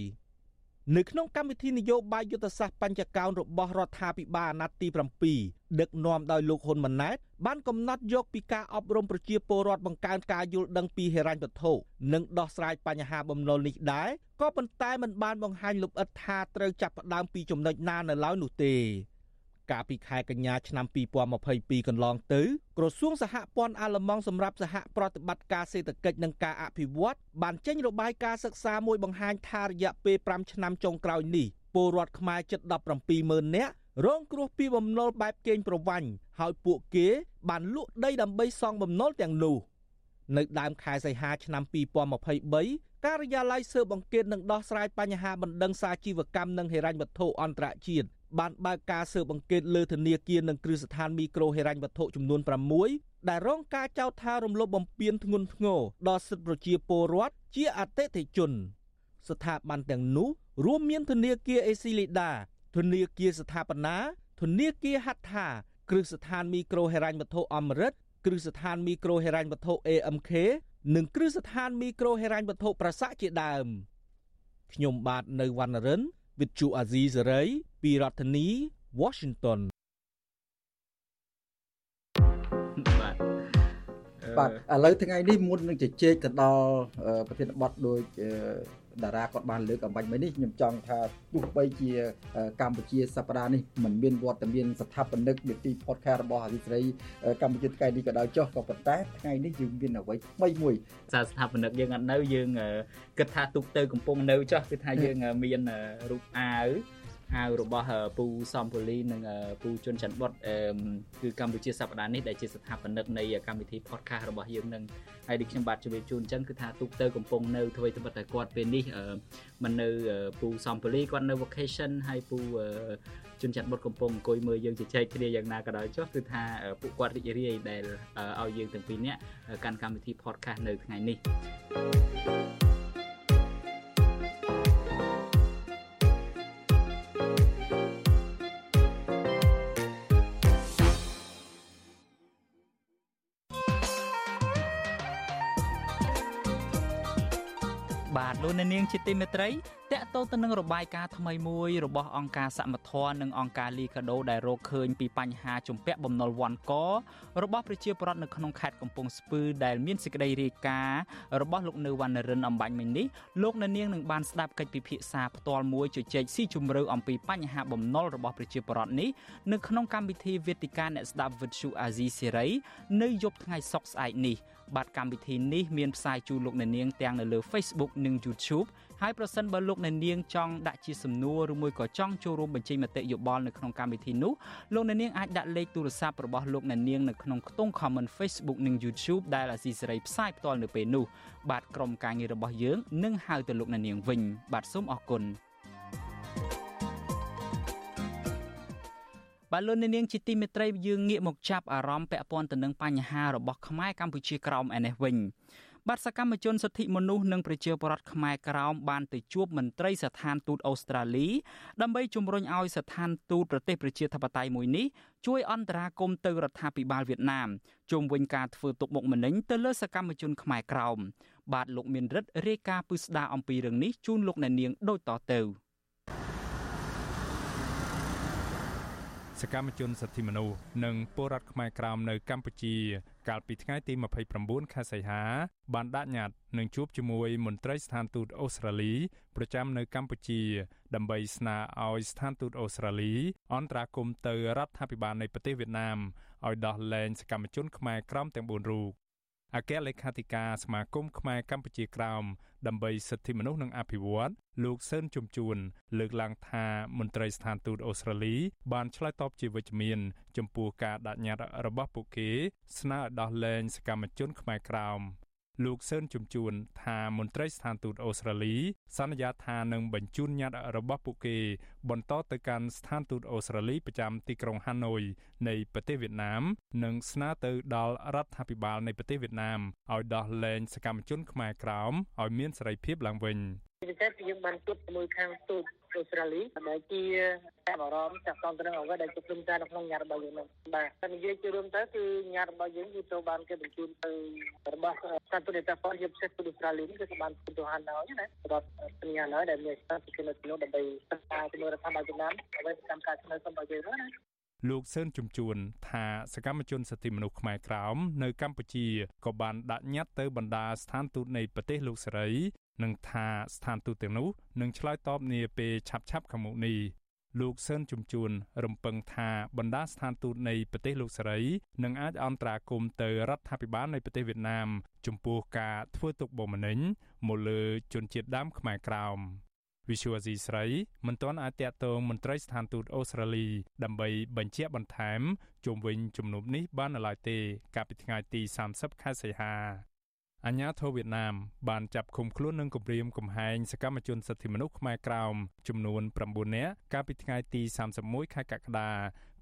នៅក្នុងកម្មវិធីនយោបាយយុទ្ធសាស្ត្របញ្ចកោណរបស់រដ្ឋាភិបាលអាណត្តិទី7ដឹកនាំដោយលោកហ៊ុនម៉ាណែតបានកំណត់យកពីការអប់រំប្រជាពលរដ្ឋបង្កើនការយល់ដឹងពីហិរញ្ញវត្ថុនិងដោះស្រាយបញ្ហាបំណុលនេះដែរក៏ប៉ុន្តែมันបានបង្ហាញលម្អិតថាត្រូវចាប់ផ្ដើមពីចំណុចណានៅឡើយនោះទេ កាលពីខែកញ្ញាឆ្នាំ2022កន្លងទៅក្រសួងសហព័ន្ធអាល្លឺម៉ង់សម្រាប់សហប្រតិបត្តិការសេដ្ឋកិច្ចនិងការអភិវឌ្ឍបានចេញរបាយការណ៍សិក្សាមួយបង្ហាញថារយៈពេល5ឆ្នាំចុងក្រោយនេះពលរដ្ឋខ្មែរជិត17ម៉ឺននាក់រងគ្រោះពីបំណុលបែបកេងប្រវ័ញ្ចហើយពួកគេបានលក់ដីដើម្បីសងបំណុលទាំងនោះនៅដើមខែសីហាឆ្នាំ2023ការិយាល័យស៊ើបអង្កេតនិងដោះស្រាយបញ្ហាបណ្ដឹងសាជីវកម្មនិងហិរញ្ញវត្ថុអន្តរជាតិ បានបើកការស៊ើបអង្កេតលើធនាគារនិងគ្រឹះស្ថានមីក្រូហិរញ្ញវត្ថុចំនួន6ដែលរងការចោទថារំលោភបំពានធ្ងន់ធ្ងរដល់សិទ្ធិប្រជាពលរដ្ឋជាអតិថិជន ស្ថាប័នទាំងនោះរួមមានធនាគារអេស៊ីលីដាធនាគារស្ថាបនាធនាគារហត្ថាគ្រឹះស្ថានមីក្រូហិរញ្ញវត្ថុអមរិតគ្រឹះស្ថានមីក្រូហិរញ្ញវត្ថុ AMK និងគ្រឹះស្ថានមីក្រូហិរញ្ញវត្ថុប្រសាជាដើមខ្ញុំបាទនៅវណ្ណរិន វិទ្យុអាស៊ីសេរីពីរដ្ឋធានី Washington បាទឥឡូវថ្ងៃនេះមុននឹងជជែកទៅដល់ប្រធានបទដោយ តារាគាត់បានលើកអំបញ្ញមិញនេះខ្ញុំចង់ថាទោះបីជាកម្ពុជាសប្តាហ៍នេះមិនមានវត្តមានស្ថាបនិកនីតិ podcast របស់អាស៊ីសេរីកម្ពុជាថ្ងៃនេះក៏ដោយចុះក៏ប៉ុន្តែថ្ងៃនេះយើងមានអ្វីថ្មីមួយសារស្ថាបនិកយើងអត់នៅយើងគិតថាទុកទៅកំពុងនៅចុះគឺថាយើងមានរូបអាវ អាវរបស់ពូសំពូលីនិងពូជុនច័ន្ទបុតគឺកម្ពុជាសប្តាហ៍នេះដែលជាស្ថាបនិកនៃកម្មវិធី podcast របស់យើងនឹងហើយដូចខ្ញុំបាទជម្រាបជូនអញ្ចឹងគឺថាទូកទៅកំពុងនៅធ្វើត្បិតតែគាត់ពេលនេះមិននៅពូសំពូលីគាត់នៅ vacation ហើយពូជនច័ន្ទបុតកំពុងអង្គុយមើលយើងជជែកគ្នាយ៉ាងណាក៏ដោយចុះគឺថាពួកគាត់រីករាយដែលឲ្យយើងទាំងពីរនាក់កាន់កម្មវិធី podcast នៅថ្ងៃនេះ លោកអ្នកនាងជាទីមេត្រីតកតទៅនឹងរបាយការណ៍ថ្មីមួយរបស់អង្គការសមត្ថៈនិងអង្គការលីកាដូដែលរកឃើញពីបញ្ហាជំពាក់បំណុលវ័នករបស់ប្រជាពលរដ្ឋនៅក្នុងខេត្តកំពង់ស្ពឺដែលមានសេចក្តីរាយការណ៍របស់លោកនៅវណ្ណរិនអំបញ្ញមិញនេះលោកអ្នកនាងនឹងបានស្ដាប់កិច្ចពិភាក្សាផ្ទាល់មួយជជែកស៊ីជម្រៅអំពីបញ្ហាបំណុលរបស់ប្រជាពលរដ្ឋនេះនៅក្នុងកម្មវិធីវេទិកាអ្នកស្ដាប់វិទ្យុអាស៊ីសេរីនៅយប់ថ្ងៃសុក្រស្អែកនេះ បាទកម្មវិធីនេះមានផ្សាយជូនលោកអ្នកនាងទាំងនៅលើ Facebook និង YouTube ហើយប្រសិនបើលោកអ្នកនាងចង់ដាក់ជាសំណួរឬមួយក៏ចង់ចូលរួមបញ្ចេញមតិយោបល់នៅក្នុងកម្មវិធីនោះលោកអ្នកនាងអាចដាក់លេខទូរស័ព្ទរបស់លោកអ្នកនាងនៅក្នុងខ្ទង់ comment Facebook និង YouTube ដែលអាស៊ីសេរីផ្សាយផ្ទាល់នៅពេលនោះបាទក្រុមការងាររបស់យើងនឹងហៅទៅលោកអ្នកនាងវិញបាទសូមអរគុណ បាទលោកនាងជាទីមេត្រីយើងងាកមកចាប់អារម្មណ៍ពាក់ព័ន្ធទៅនឹងបញ្ហារបស់ខ្មែរកម្ពុជាក្រោមឯនេះវិញបាទសកម្មជនសិទ្ធិមនុស្សនិងប្រជាពលរដ្ឋខ្មែរក្រោមបានទៅជួបមន្ត្រីស្ថានទូតអូស្ត្រាលីដើម្បីជំរុញឲ្យស្ថានទូតប្រទេសប្រជាធិបតេយ្យមួយនេះជួយអន្តរាគមន៍ទៅរដ្ឋាភិបាលវៀតណាមជុំវិញការធ្វើទុកបុកម្នេញទៅលើសកម្មជនខ្មែរក្រោមបាទលោកមានរិទ្ធរាយការណ៍ពឹស្ដារអំពីរឿងនេះជូនលោកអ្នកនាងដូចតទៅ។ សកម្មជនសិទ្ធិមនុស្សនិងពលរដ្ឋខ្មែរក្រោមនៅកម្ពុជា កាលពីថ្ងៃទី29ខែសីហាបានដាក់ញត្តិនឹងជួបជាមួយមន្ត្រីស្ថានទូតអូស្ត្រាលីប្រចាំនៅកម្ពុជា ដើម្បីស្នើឲ្យស្ថានទូតអូស្ត្រាលីអន្តរាគមន៍ទៅរដ្ឋាភិបាលនៃប្រទេសវៀតណាមឲ្យដោះលែងសកម្មជនខ្មែរក្រោមទាំង4រូប អគ្គលេខាធិការសមាគមខ្មែរកម្ពុជាក្រោមដើម្បីសិទ្ធិមនុស្សនិងអភិវឌ្ឍលោកសឿនជំជួន លើកឡើងថាមន្ត្រីស្ថានទូតអូស្ត្រាលី បានឆ្លើយតបជាវិជ្ជមាន ចំពោះការដាក់ញត្តិរបស់ពួកគេស្នើឲ្យដោះលែងសកម្មជនខ្មែរក្រោម លោកសឿនជំជួនថាមន្ត្រីស្ថានទូតអូស្ត្រាលី សន្យាថានឹងបញ្ជូនញត្តិរបស់ពួកគេ បន្តទៅកាន់ស្ថានទូតអូស្ត្រាលីប្រចាំទីក្រុងហាណូយនៃប្រទេសវៀតណាម និងស្នើទៅដល់រដ្ឋាភិបាលនៃប្រទេសវៀតណាមឲ្យដោះលែងសកម្មជនខ្មែរក្រោមឲ្យមានសេរីភាពឡើងវិញ ពិសេសយើងបានជួបជាមួយខាងទូតអូស្ត្រាលីដែលជាតែអារម្មណ៍ចាក់តទៅនឹងអ្វីដែលជួបជុំតែនៅក្នុងញត្តិរបស់យើងនោះបាទតែនិយាយជារួមទៅគឺញត្តិរបស់យើងគឺត្រូវបានគេបញ្ជូនទៅរបស់សន្តិនិកពលជាពិសេសទៅអូស្ត្រាលីនេះគឺបានពុទ្ធហានហើយណារដ្ឋសញ្ញាហើយដែលមានស្ថានភាពនៅក្នុងដើម្បីស្ថាបជាមួយរដ្ឋាភិបាលវៀតណាមដើម្បីកម្មការស្នើសុំរបស់យើងណាលោកសឿនជំជួនថាសកម្មជនសិទ្ធិមនុស្សខ្មែរក្រោមនៅកម្ពុជាក៏បានដាក់ញត្តិទៅបណ្ដាស្ថានទូតនៃប្រទេសលោកសេរី និងថាស្ថានទូតទាំងនោះនឹងឆ្លើយតបនាពេលឆាប់ៗខាងមុខនេះលោកសឿនជំជួនរំពឹងថាបណ្ដាស្ថានទូតនៃប្រទេសលោកសេរីនឹងអាចអន្តរាគមន៍ទៅរដ្ឋាភិបាលនៃប្រទេសវៀតណាម ចំពោះការធ្វើទុកបុកម្នេញមកលើជនជាតិដើមខ្មែរក្រោមវិសុវអាស៊ីស្រីមិនទាន់អាចតាក់ទងមន្ត្រីស្ថានទូតអូស្ត្រាលី ដើម្បីបញ្ជាក់បន្ថែមជុំវិញជំនុំនេះបាននៅឡើយទេ កាលពីថ្ងៃទី30ខែសីហា អាញាធរវៀតណាមបានចាប់ឃុំខ្លួននិងគំរាមកំហែងសកម្មជនសិទ្ធិមនុស្សខ្មែរក្រោមចំនួន9នាក់កាលពីថ្ងៃទី31ខែកក្កដា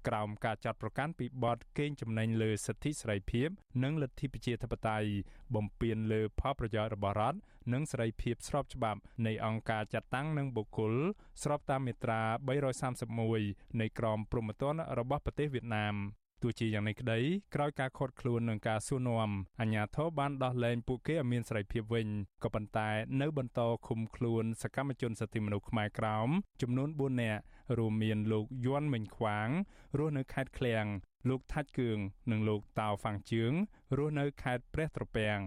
ក្រោមការចាត់ប្រកាន់ពីបទកេងចំណេញលើសិទ្ធិសេរីភាព និងលទ្ធិប្រជាធិបតេយ្យបំពានលើផលប្រយោជន៍របស់រដ្ឋនិងសេរីភាពស្របច្បាប់នៃអង្គការចាត់តាំងនិងបុគ្គលស្របតាមមាត្រា331នៃក្រមព្រហ្មទណ្ឌរបស់ប្រទេសវៀតណាម ទោះជាយ៉ាងនេះក្តីក្រោយការខាត់ខ្លួននឹងការសួរនាំអាជ្ញាធរបានដោះលែងពួកគេឲ្យមានសេរីភាពវិញក៏ប៉ុន្តែនៅបន្តឃុំខ្លួនសកម្មជនសិទ្ធិមនុស្សខ្មែរក្រោមចំនួន4នាក់រួមមានលោកយួនមិញខ្វាងរស់នៅខេត្តឃ្លៀងលោកថាច់គឿងនិងលោកតាវហ្វាំងជឿងរស់នៅខេត្តព្រះត្រពាំង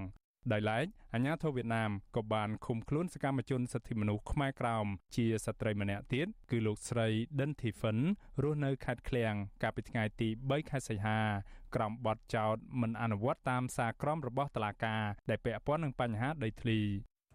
ដោយឡែកអាញាធរវៀតណាមក៏បានឃុំខ្លួនសកម្មជនសិទ្ធិមនុស្សខ្មែរក្រោមជាស្ត្រីម្នាក់ទៀតគឺលោកស្រី Din Thiffen រស់នៅខេត្តឃ្លៀងកាលពីថ្ងៃទី3ខែសីហាក្រោមបទចោទមិនអនុវត្តតាមសារក្រមរបស់តុលាការដែលពាក់ព័ន្ធនឹងបញ្ហាដីធ្លី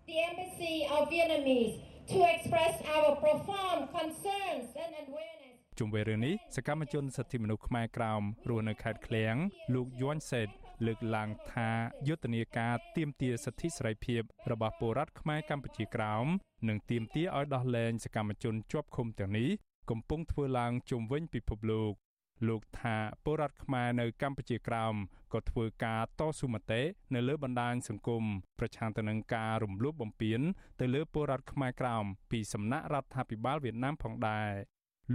The embassy of Vietnamese to express our profound concerns and awareness ជុំវិញរឿងនេះសកម្មជនសិទ្ធិមនុស្សខ្មែរក្រោមរស់នៅខេត្តឃ្លៀងលោកយួនសេត លើកឡើងថាយុទ្ធនាការទាមទារសិទ្ធិសេរីភាពរបស់ពលរដ្ឋខ្មែរកម្ពុជាក្រោមនិងទាមទារឲ្យដោះលែងសកម្មជនជាប់ឃុំទាំងនេះកំពុងធ្វើឡើងជុំវិញពិភពលោកលោកថាពលរដ្ឋខ្មែរនៅកម្ពុជាក្រោមក៏ធ្វើការតស៊ូមតិនៅលើបណ្ដាញសង្គមប្រឆាំងទៅនឹងការរំលោភបំពានទៅលើពលរដ្ឋខ្មែរក្រោមពីសំណាក់រដ្ឋាភិបាលវៀតណាមផងដែរ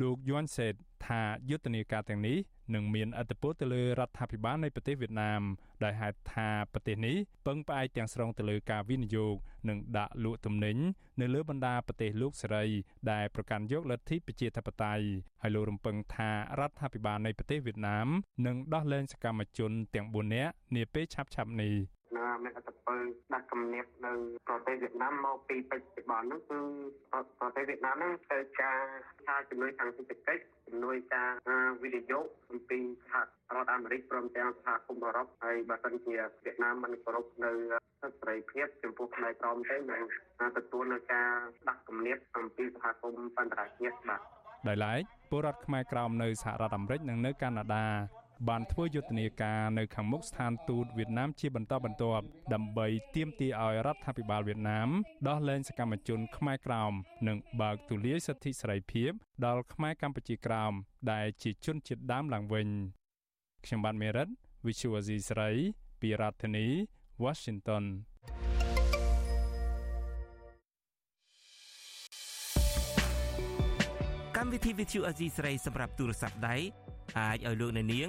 លោកយួនសេតថាយុទ្ធនាការទាំងនេះនឹងមានអត្តពលទៅលើរដ្ឋាភិបាលនៃប្រទេសវៀតណាមដោយហេតុថាប្រទេសនេះពឹងផ្អែកទាំងស្រុងទៅលើការវិនិយោគនិងដាក់លក់ទំនិញនៅលើបណ្ដាប្រទេសលោកសេរី ដែលប្រកាន់យកលទ្ធិប្រជាធិបតេយ្យហើយលោករំពឹងថារដ្ឋាភិបាលនៃប្រទេសវៀតណាមនឹងដោះលែងសកម្មជនទាំង4នាក់នាពេលឆាប់ៗនេះនៅមានអត្តពលដាក់គំនាបនៅប្រទេសវៀតណាមមកពីបច្ចុប្បន្នហ្នឹងគឺប្រទេសវៀតណាមហ្នឹងទៅការការជំនួយខាងសេដ្ឋកិច្ចជំនួយការវិនិយោគអំពីសហរដ្ឋអាមេរិកព្រមទាំងសហគមន៍អឺរ៉ុបហើយបើសិនជាវៀតណាមមិនគោរពនៅសិទ្ធិសេរីភាពចំពោះផ្នែកក្រមទេនឹងទទួលនៅការដាក់គំនាបអំពីសហគមន៍អន្តរជាតិបាទដោយឡែកពលរដ្ឋខ្មែរក្រោមនៅសហរដ្ឋអាមេរិកនិងនៅកាណាដា បានធ្វើយុទ្ធនាការនៅខាងមុខស្ថានទូតវៀតណាមជាបន្តបន្ទាប់ដើម្បីទាមទារឲ្យរដ្ឋាភិបាលវៀតណាមដោះលែងសកម្មជនខ្មែរក្រោមនិងបើកទូលាយសិទ្ធិសេរីភាពដល់ខ្មែរកម្ពុជាក្រោមដែលជាជនជាតិដើមឡើងវិញខ្ញុំបាទមេរិត Visual Asia ស្រីពីរដ្ឋធានី Washington កម្មវិធី Visual Asia ស្រីសម្រាប់ទូរស័ព្ទដៃអាចឲ្យលោកអ្នកនាង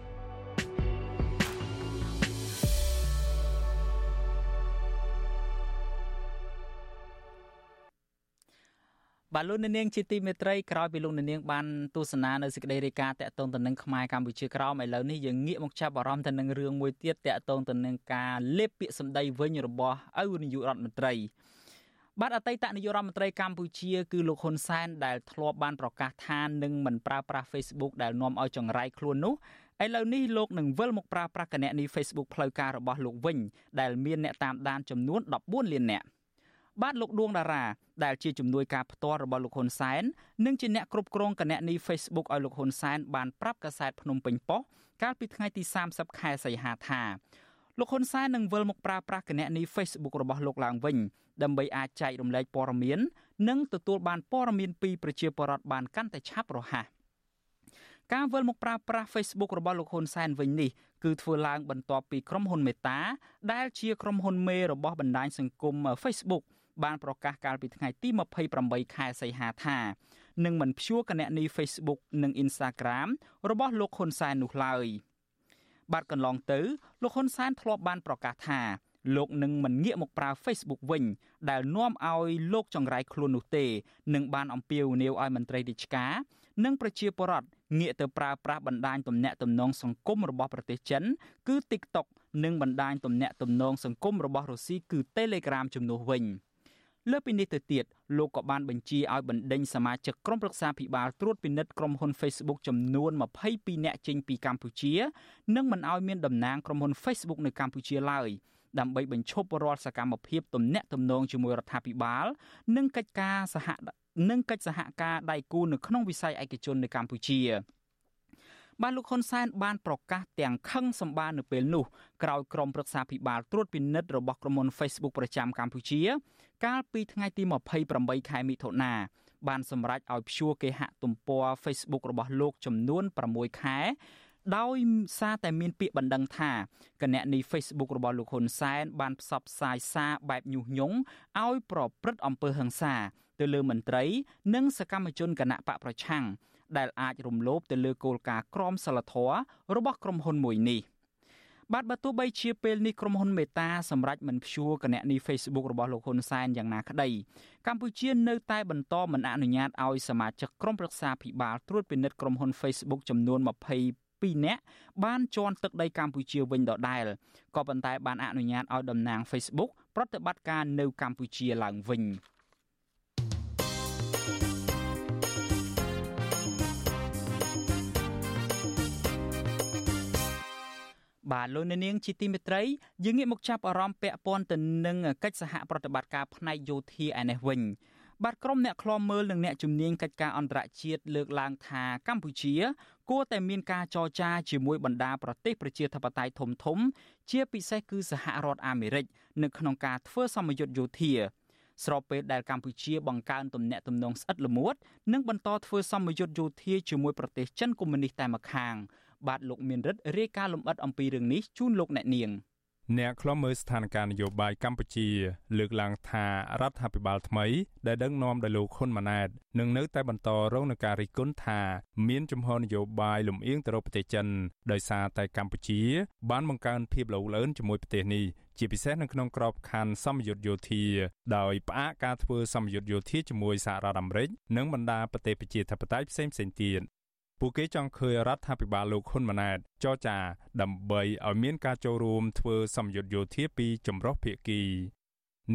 បាទលោកនាងជាទីមេត្រីក្រោយពីលោកនាងបានទស្សនានៅសេចក្តីរាយការណ៍តាក់ទងទៅនឹងខ្មែរកម្ពុជាក្រោមឥឡូវនេះយើងងាកមកចាប់អារម្មណ៍ទៅនឹងរឿងមួយទៀតតាក់ទងទៅនឹងការលេបពាក្យសម្ដីវិញរបស់ឪនាយករដ្ឋមន្ត្រីបាទអតីតនាយករដ្ឋមន្ត្រីកម្ពុជាគឺលោកហ៊ុនសែនដែលធ្លាប់បានប្រកាសថានឹងមិនប្រើប្រាស់ Facebook ដែលនាំឲ្យចង្រៃខ្លួននោះឥឡូវនេះលោកនឹងវិលមកប្រើប្រាស់គណនី Facebook ផ្លូវការរបស់លោកវិញដែលមានអ្នកតាមដានចំនួន14លាននាក់ បាទលោកដួងតារាដែលជាជំនួយការផ្ទាល់របស់លោកហ៊ុនសែននិងជាអ្នកគ្រប់គ្រងគណនី Facebook ឲ្យលោកហ៊ុនសែនបានប្រាប់កាសែតភ្នំពេញប៉ុស្តិ៍កាលពីថ្ងៃទី30ខែសីហាថាលោកហ៊ុនសែននឹងវិលមកប្រើប្រាស់គណនី Facebook របស់លោកឡើងវិញដើម្បីអាចចែករំលែកព័ត៌មាន និងទទួលបានព័ត៌មានពីប្រជាពលរដ្ឋបានកាន់តែឆាប់រហ័សការវិលមកប្រើប្រាស់ Facebook របស់លោកហ៊ុនសែនវិញនេះគឺធ្វើឡើងបន្ទាប់ពីក្រុមហ៊ុនមេតា ដែលជាក្រុមហ៊ុនមេរបស់បណ្ដាញសង្គម Facebook បានប្រកាសកាលពីថ្ងៃទី28ខែសីហាថានឹងមិនព្យួរគណនី Facebook និង Instagram របស់លោកហ៊ុនសែននោះឡើយបាទកន្លងទៅលោកហ៊ុនសែនធ្លាប់បានប្រកាសថាលោកនឹងមិនងាកមកប្រើ Facebook វិញ ដែលនាំឲ្យលោកចង្រៃខ្លួននោះទេនឹងបានអំពាវនាវឲ្យមន្ត្រីរាជការនិងប្រជាពលរដ្ឋងាកទៅប្រើប្រាស់បណ្ដាញទំនាក់ទំនងសង្គមរបស់ប្រទេសចិន គឺ TikTok និងបណ្ដាញទំនាក់ទំនងសង្គមរបស់រុស្ស៊ីគឺ Telegram ជំនួសវិញ។ លើពីនេះទៅទៀតលោកក៏បានបញ្ជាឲ្យបណ្ដេញសមាជិកក្រុមប្រឹក្សាភិបាលត្រួតពិនិត្យក្រុមហ៊ុន Facebook ចំនួន22នាក់ចេញពីកម្ពុជា និងមិនឲ្យមានតំណាងក្រុមហ៊ុន Facebook នៅកម្ពុជាឡើយដើម្បីបញ្ឈប់រាល់សកម្មភាពទំនាក់ទំនងជាមួយរដ្ឋាភិបាល និងកិច្ចការសហនិងកិច្ចសហការដៃគូនៅក្នុងវិស័យឯកជននៅកម្ពុជា។ បានលោកហ៊ុនសែនបានប្រកាសទាំងខឹងសម្បានៅពេលនោះក្រោយក្រុមប្រឹក្សាភិបាលត្រួតពិនិត្យរបស់ក្រុមហ៊ុន Facebook ប្រចាំកម្ពុជា កាលពីថ្ងៃទី28ខែមិថុនាបានសម្រេចឲ្យព្យួរគេហទំព័រ Facebook របស់លោកចំនួន6ខែដោយសារតែមានពាក្យបណ្ដឹងថាគណនី Facebook របស់លោកហ៊ុនសែនបានផ្សព្វផ្សាយសារបែបញុះញង់ឲ្យប្រព្រឹត្តអំពើហិង្សា ទៅលើមន្ត្រី និងសកម្មជនគណៈបកប្រឆាំង ដែលអាចរំលោភទៅលើគោលការណ៍ក្រមសីលធម៌របស់ក្រុមហ៊ុនមួយនេះបាទបើទោះបីជាពេលនេះក្រុមហ៊ុនមេតាសម្រាប់មិនព្យួរគណនី Facebook របស់លោកហ៊ុនសែនយ៉ាងណាក្តីកម្ពុជានៅតែបន្តមិនអនុញ្ញាតឲ្យសមាជិកក្រុមប្រឹក្សាភិបាលត្រួតពិនិត្យក្រុមហ៊ុន Facebook ចំនួន22នាក់បានជន់ទឹកដីកម្ពុជាវិញដដែលក៏ប៉ុន្តែបានអនុញ្ញាតឲ្យតំណាង Facebook ប្រតិបត្តិការនៅកម្ពុជាឡើងវិញ។ បាទលោកអ្នកនាងជាទីមេត្រីយើងងាកមកចាប់អារម្មណ៍ពាក់ព័ន្ធទៅនឹងកិច្ចសហប្រតិបត្តិការផ្នែកយោធាឯនេះវិញបាទក្រុមអ្នកឃ្លាំមើលនិងអ្នកជំនាញកិច្ចការអន្តរជាតិលើកឡើងថាកម្ពុជា គួរតែមានការចរចាជាមួយបណ្ដាប្រទេសប្រជាធិបតេយ្យធំធំ ជាពិសេសគឺសហរដ្ឋអាមេរិកនៅក្នុងការធ្វើសម្ពយុទ្ធយោធាស្របពេលដែលកម្ពុជាបង្កើនទំនាក់ទំនងស្អិតល្មួតនិងបន្តធ្វើសម្ពយុទ្ធយោធាជាមួយប្រទេសចិនកុម្មុយនីសតែម្ខាង បាទលោកមានរិទ្ធរាយការណ៍លម្អិតអំពីរឿងនេះជូនលោកអ្នកនាងអ្នកខ្លំមើលស្ថានភាពនយោបាយកម្ពុជា លើកឡើងថារដ្ឋាភិបាលថ្មី ដែលដឹកនាំដោយលោកហ៊ុនម៉ាណែតនឹងនៅតែបន្តរងនឹងការរិះគន់ថា មានជំហរនយោបាយលំអៀងទៅរកប្រទេសចិនដោយសារតែកម្ពុជា បានបង្កើនភាពលោលឿនជាមួយប្រទេសនេះជាពិសេសនៅក្នុងក្របខ័ណ្ឌសម្ពយុទ្ធយោធាដោយផ្អាកការធ្វើសម្ពយុទ្ធយោធាជាមួយសហរដ្ឋអាមេរិកនិងបណ្ដាប្រទេសប្រជាធិបតេយ្យផ្សេងៗទៀត ពួកគេចង់ឃើញរដ្ឋាភិបាលលោកហ៊ុនម៉ាណែតចរចាដើម្បីឲ្យមានការចូលរួមធ្វើសម្ពយុទ្ធយោធាពីចម្រុះភាគី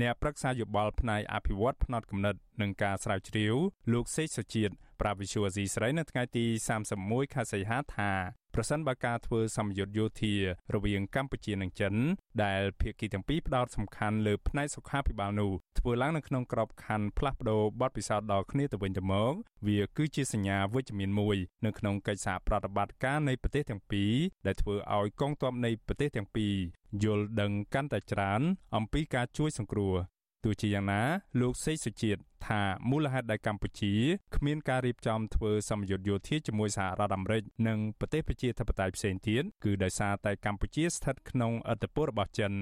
អ្នកប្រឹក្សាយោបល់ផ្នែកអភិវឌ្ឍផ្នត់គំនិតនិងការស្រាវជ្រាវលោកសេកសុជាតិប្រាវិសុវអាស៊ីស្រីនៅថ្ងៃទី31ខែសីហាថាប្រសិនបើការធ្វើសម្ពយុទ្ធយោធារវាងកម្ពុជានិងចិន ដែលភាគីទាំងពីរផ្ដោតសំខាន់លើផ្នែកសុខាភិបាលនោះធ្វើឡើងនៅក្នុងក្របខ័ណ្ឌផ្លាស់ប្ដូរបទពិសោធន៍ដល់គ្នាទៅវិញទៅមកវាគឺជាសញ្ញាវិជ្ជមានមួយនៅក្នុងកិច្ចសហប្រតិបត្តិការនៃប្រទេសទាំងពីរដែលធ្វើឲ្យកងទ័ពនៃប្រទេសទាំងពីរ យល់ដឹងកាន់តែច្រើន អំពីការជួយសង្គ្រោះទោះជាយ៉ាងណាលោកសេកសុជាតិថាមូលហេតុដែលកម្ពុជាគ្មានការរៀបចំធ្វើសម្ពយុទ្ធយោធាជាមួយសហរដ្ឋអាមេរិកនិងប្រទេសប្រជាធិបតេយ្យផ្សេងទៀតគឺដោយសារតែកម្ពុជាស្ថិតក្នុងឥទ្ធិពលរបស់ចិន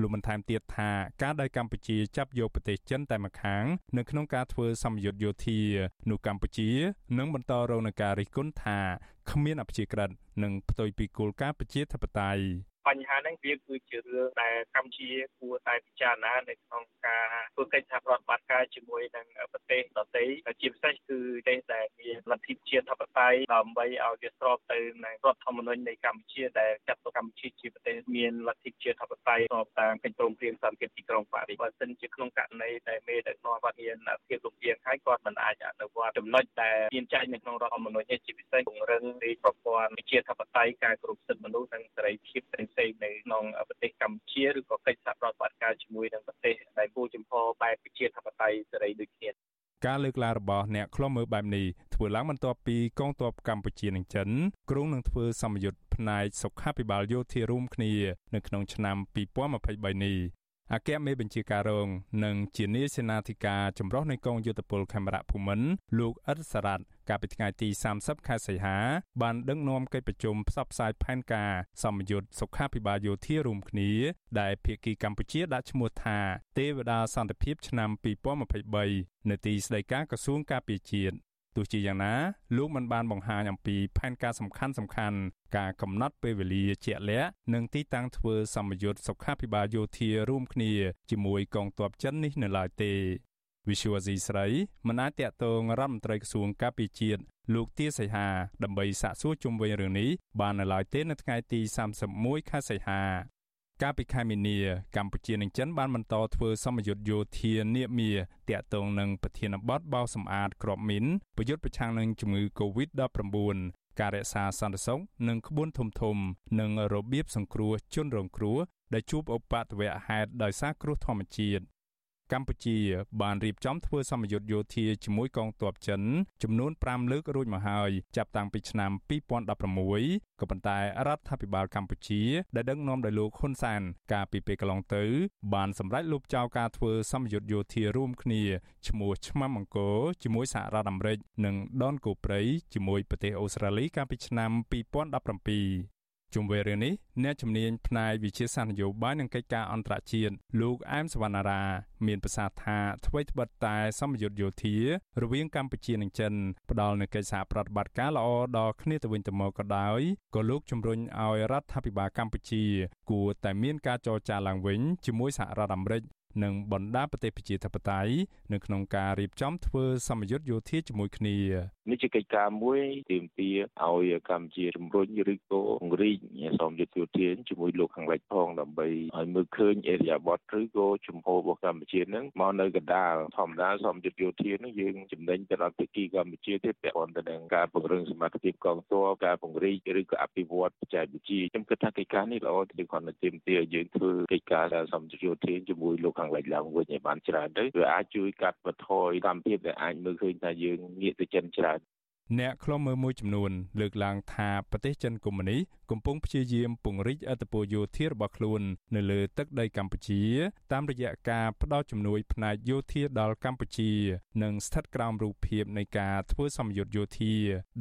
លោកបានថែមទៀតថាការដែលកម្ពុជាចាប់យកប្រទេសចិនតែម្ខាងនៅក្នុងការធ្វើសម្ពយុទ្ធយោធានោះកម្ពុជានឹងបន្តរងនឹងការរិះគន់ថាគ្មានអព្យាក្រឹតនិងផ្ទុយពីគោលការណ៍ប្រជាធិបតេយ្យ បញ្ហាហ្នឹងវាគឺជារឿងដែលកម្ពុជាគួរតែពិចារណានៅក្នុងការធ្វើកិច្ចសហប្រតិបត្តិការជាមួយនឹងប្រទេសដទៃជាពិសេសគឺប្រទេសដែលមានលទ្ធិជាតិធិបតេយ្យដើម្បីឲ្យវាស្របទៅនឹងរដ្ឋធម្មនុញ្ញនៃកម្ពុជាដែលចាត់ទុកកម្ពុជាជាប្រទេសមានលទ្ធិជាតិធិបតេយ្យស្របតាមកិច្ចព្រមព្រៀងសន្តិភាពទីក្រុងប៉ារីសបើសិនជាក្នុងករណីដែលមេដឹកនាំគាត់មានភាពលំអៀងហើយគាត់មិនអាចអនុវត្តចំណុចដែលមានចែងនៅក្នុងរដ្ឋធម្មនុញ្ញនេះជាពិសេសពង្រឹងនៃប្រព័ន្ធវិជាធិបតេយ្យការគោរពសិទ្ធិមនុស្សនិងសេរីភាពផ្សេងៗនៅក្នុងប្រទេសកម្ពុជាឬក៏កិច្ចសហប្រតិបត្តិការជាមួយនឹងប្រទេសដែលគូចំហបែបវិជាធិបតេយ្យសេរីដូចគ្នាការលើកឡើងរបស់អ្នកខ្លំមើលបែបនេះធ្វើឡើងបន្ទាប់ពីកងទ័ពកម្ពុជានិងចិនគ្រោងនឹងធ្វើសម្ពយុទ្ធផ្នែកសុខាភិបាលយោធារួមគ្នានៅក្នុងឆ្នាំ2023នេះ អគ្គមេបញ្ជាការរងនិងជានាយសេនាធិការចម្រុះនៃកងយោធពលខេមរៈភូមិន្ទលោកអ៊ិតសារ៉ាត់កាលពីថ្ងៃទី30ខែសីហា បានដឹកនាំកិច្ចប្រជុំផ្សព្វផ្សាយផែនការសម្ពយុទ្ធសុខាភិបាលយោធារួមគ្នា ដែលភាគីកម្ពុជាដាក់ឈ្មោះថាទេវតាសន្តិភាពឆ្នាំ2023នៅទីស្តីការក្រសួងការពារជាតិ ទោះជាយ៉ាងណាលោកមិនបានបង្ហាញអំពីផែនការសំខាន់សំខាន់ការកំណត់ពេលវេលាជាក់លាក់និងទីតាំងធ្វើសម្ពយុទ្ធសុខាភិបាលយោធារួមគ្នាជាមួយកងទ័ពចិននេះនៅឡើយទេវិសុវអាស៊ីស្រីមិនអាចតាក់ទងរដ្ឋមន្ត្រីក្រសួងការពារជាតិលោកទាសីហាដើម្បីសាកសួរជុំវិញរឿងនេះបាននៅឡើយទេនៅថ្ងៃទី31ខែសីហា កាលពីខែមីនាកម្ពុជានិងចិនបានបន្តធ្វើសម្ពយុទ្ធយោធានាមាតាក់ទងនឹងប្រធានបទបោសម្អាតក្របមីនប្រយុទ្ធប្រឆាំងនឹងជំងឺ Covid-19 ការរក្សាសន្តិសុខនិងក្បួនធំធំ និងរបៀបសង្គ្រោះជនរងគ្រោះដែលជួបឧបទ្ទវហេតុដោយសារគ្រោះធម្មជាតិ កម្ពុជាបានរៀបចំធ្វើសម្ពយុទ្ធយោធាជាមួយកងទ័ពចិនចំនួន5លើករួចមកហើយចាប់តាំងពីឆ្នាំ2016ក៏ប៉ុន្តែរដ្ឋាភិបាលកម្ពុជាដែលដឹកនាំដោយលោកហ៊ុនសែនកាលពីពេលកន្លងទៅ បានសម្រេចលុបចោលការធ្វើសម្ពយុទ្ធយោធារួមគ្នាឈ្មោះឆ្មាំអង្គរជាមួយសហរដ្ឋអាមេរិកនិងដនកូព្រៃជាមួយប្រទេសអូស្ត្រាលីកាលពីឆ្នាំ2017 ជុំវិញរឿងនេះអ្នកជំនាញផ្នែកវិជាសាស្ត្រនយោបាយនិងកិច្ចការអន្តរជាតិលោកអែមសវណ្ណារា មានប្រសាសន៍ថាអ្វីត្បិតតែសម្ពយុទ្ធយោធា រវាងកម្ពុជានិងចិនផ្ដល់នូវកិច្ចសហប្រតិបត្តិការល្អដល់គ្នាទៅវិញទៅមកក៏ដោយក៏លោកជំរុញឲ្យរដ្ឋាភិបាលកម្ពុជា គួរតែមានការចរចាឡើងវិញជាមួយសហរដ្ឋអាមេរិកនិងបណ្ដាប្រទេសប្រជាធិបតេយ្យនៅក្នុងការរៀបចំធ្វើសម្ពយុទ្ធយោធាជាមួយគ្នា នេះជាកិច្ចការមួយទាមទារឲ្យកម្ពុជាជំរុញឬក៏ពង្រីកសម្ពយុទ្ធយោធាជាមួយលោកខាងលិចផងដើម្បីឲ្យមើលឃើញអេរិយាប័ត្រឬក៏ជំហររបស់កម្ពុជានឹងមកនៅកណ្ដាលធម្មតាសម្ពយុទ្ធយោធានឹងយើងចំណេញទៅដល់ភាគីកម្ពុជាទេពាក់ព័ន្ធទៅនឹងការពង្រឹងសមត្ថភាពកងទ័ពការពង្រីកឬក៏អភិវឌ្ឍបច្ចេកវិទ្យាខ្ញុំគិតថាកិច្ចការនេះល្អទេគ្រាន់តែទាមទារយើងធ្វើកិច្ចការសម្ពយុទ្ធយោធាជាមួយលោកខាងលិចឡើងវិញឲ្យបានច្រើនទៅវាអាចជួយកាត់បន្ថយកម្មភាពដែលអាចមើលឃើញថាយើងងាកទៅចិនច្រើន អ្នកខ្លំមើលមួយចំនួនលើកឡើងថាប្រទេសចិនកុម្មុយនីសកំពុងព្យាយាមពង្រីកអធិបតេយ្យយោធារបស់ខ្លួននៅលើទឹកដីកម្ពុជា តាមរយៈការផ្តល់ជំនួយផ្នែកយោធាដល់កម្ពុជា និងស្ថិតក្រោមរូបភាពនៃការធ្វើសម្ពយុទ្ធយោធា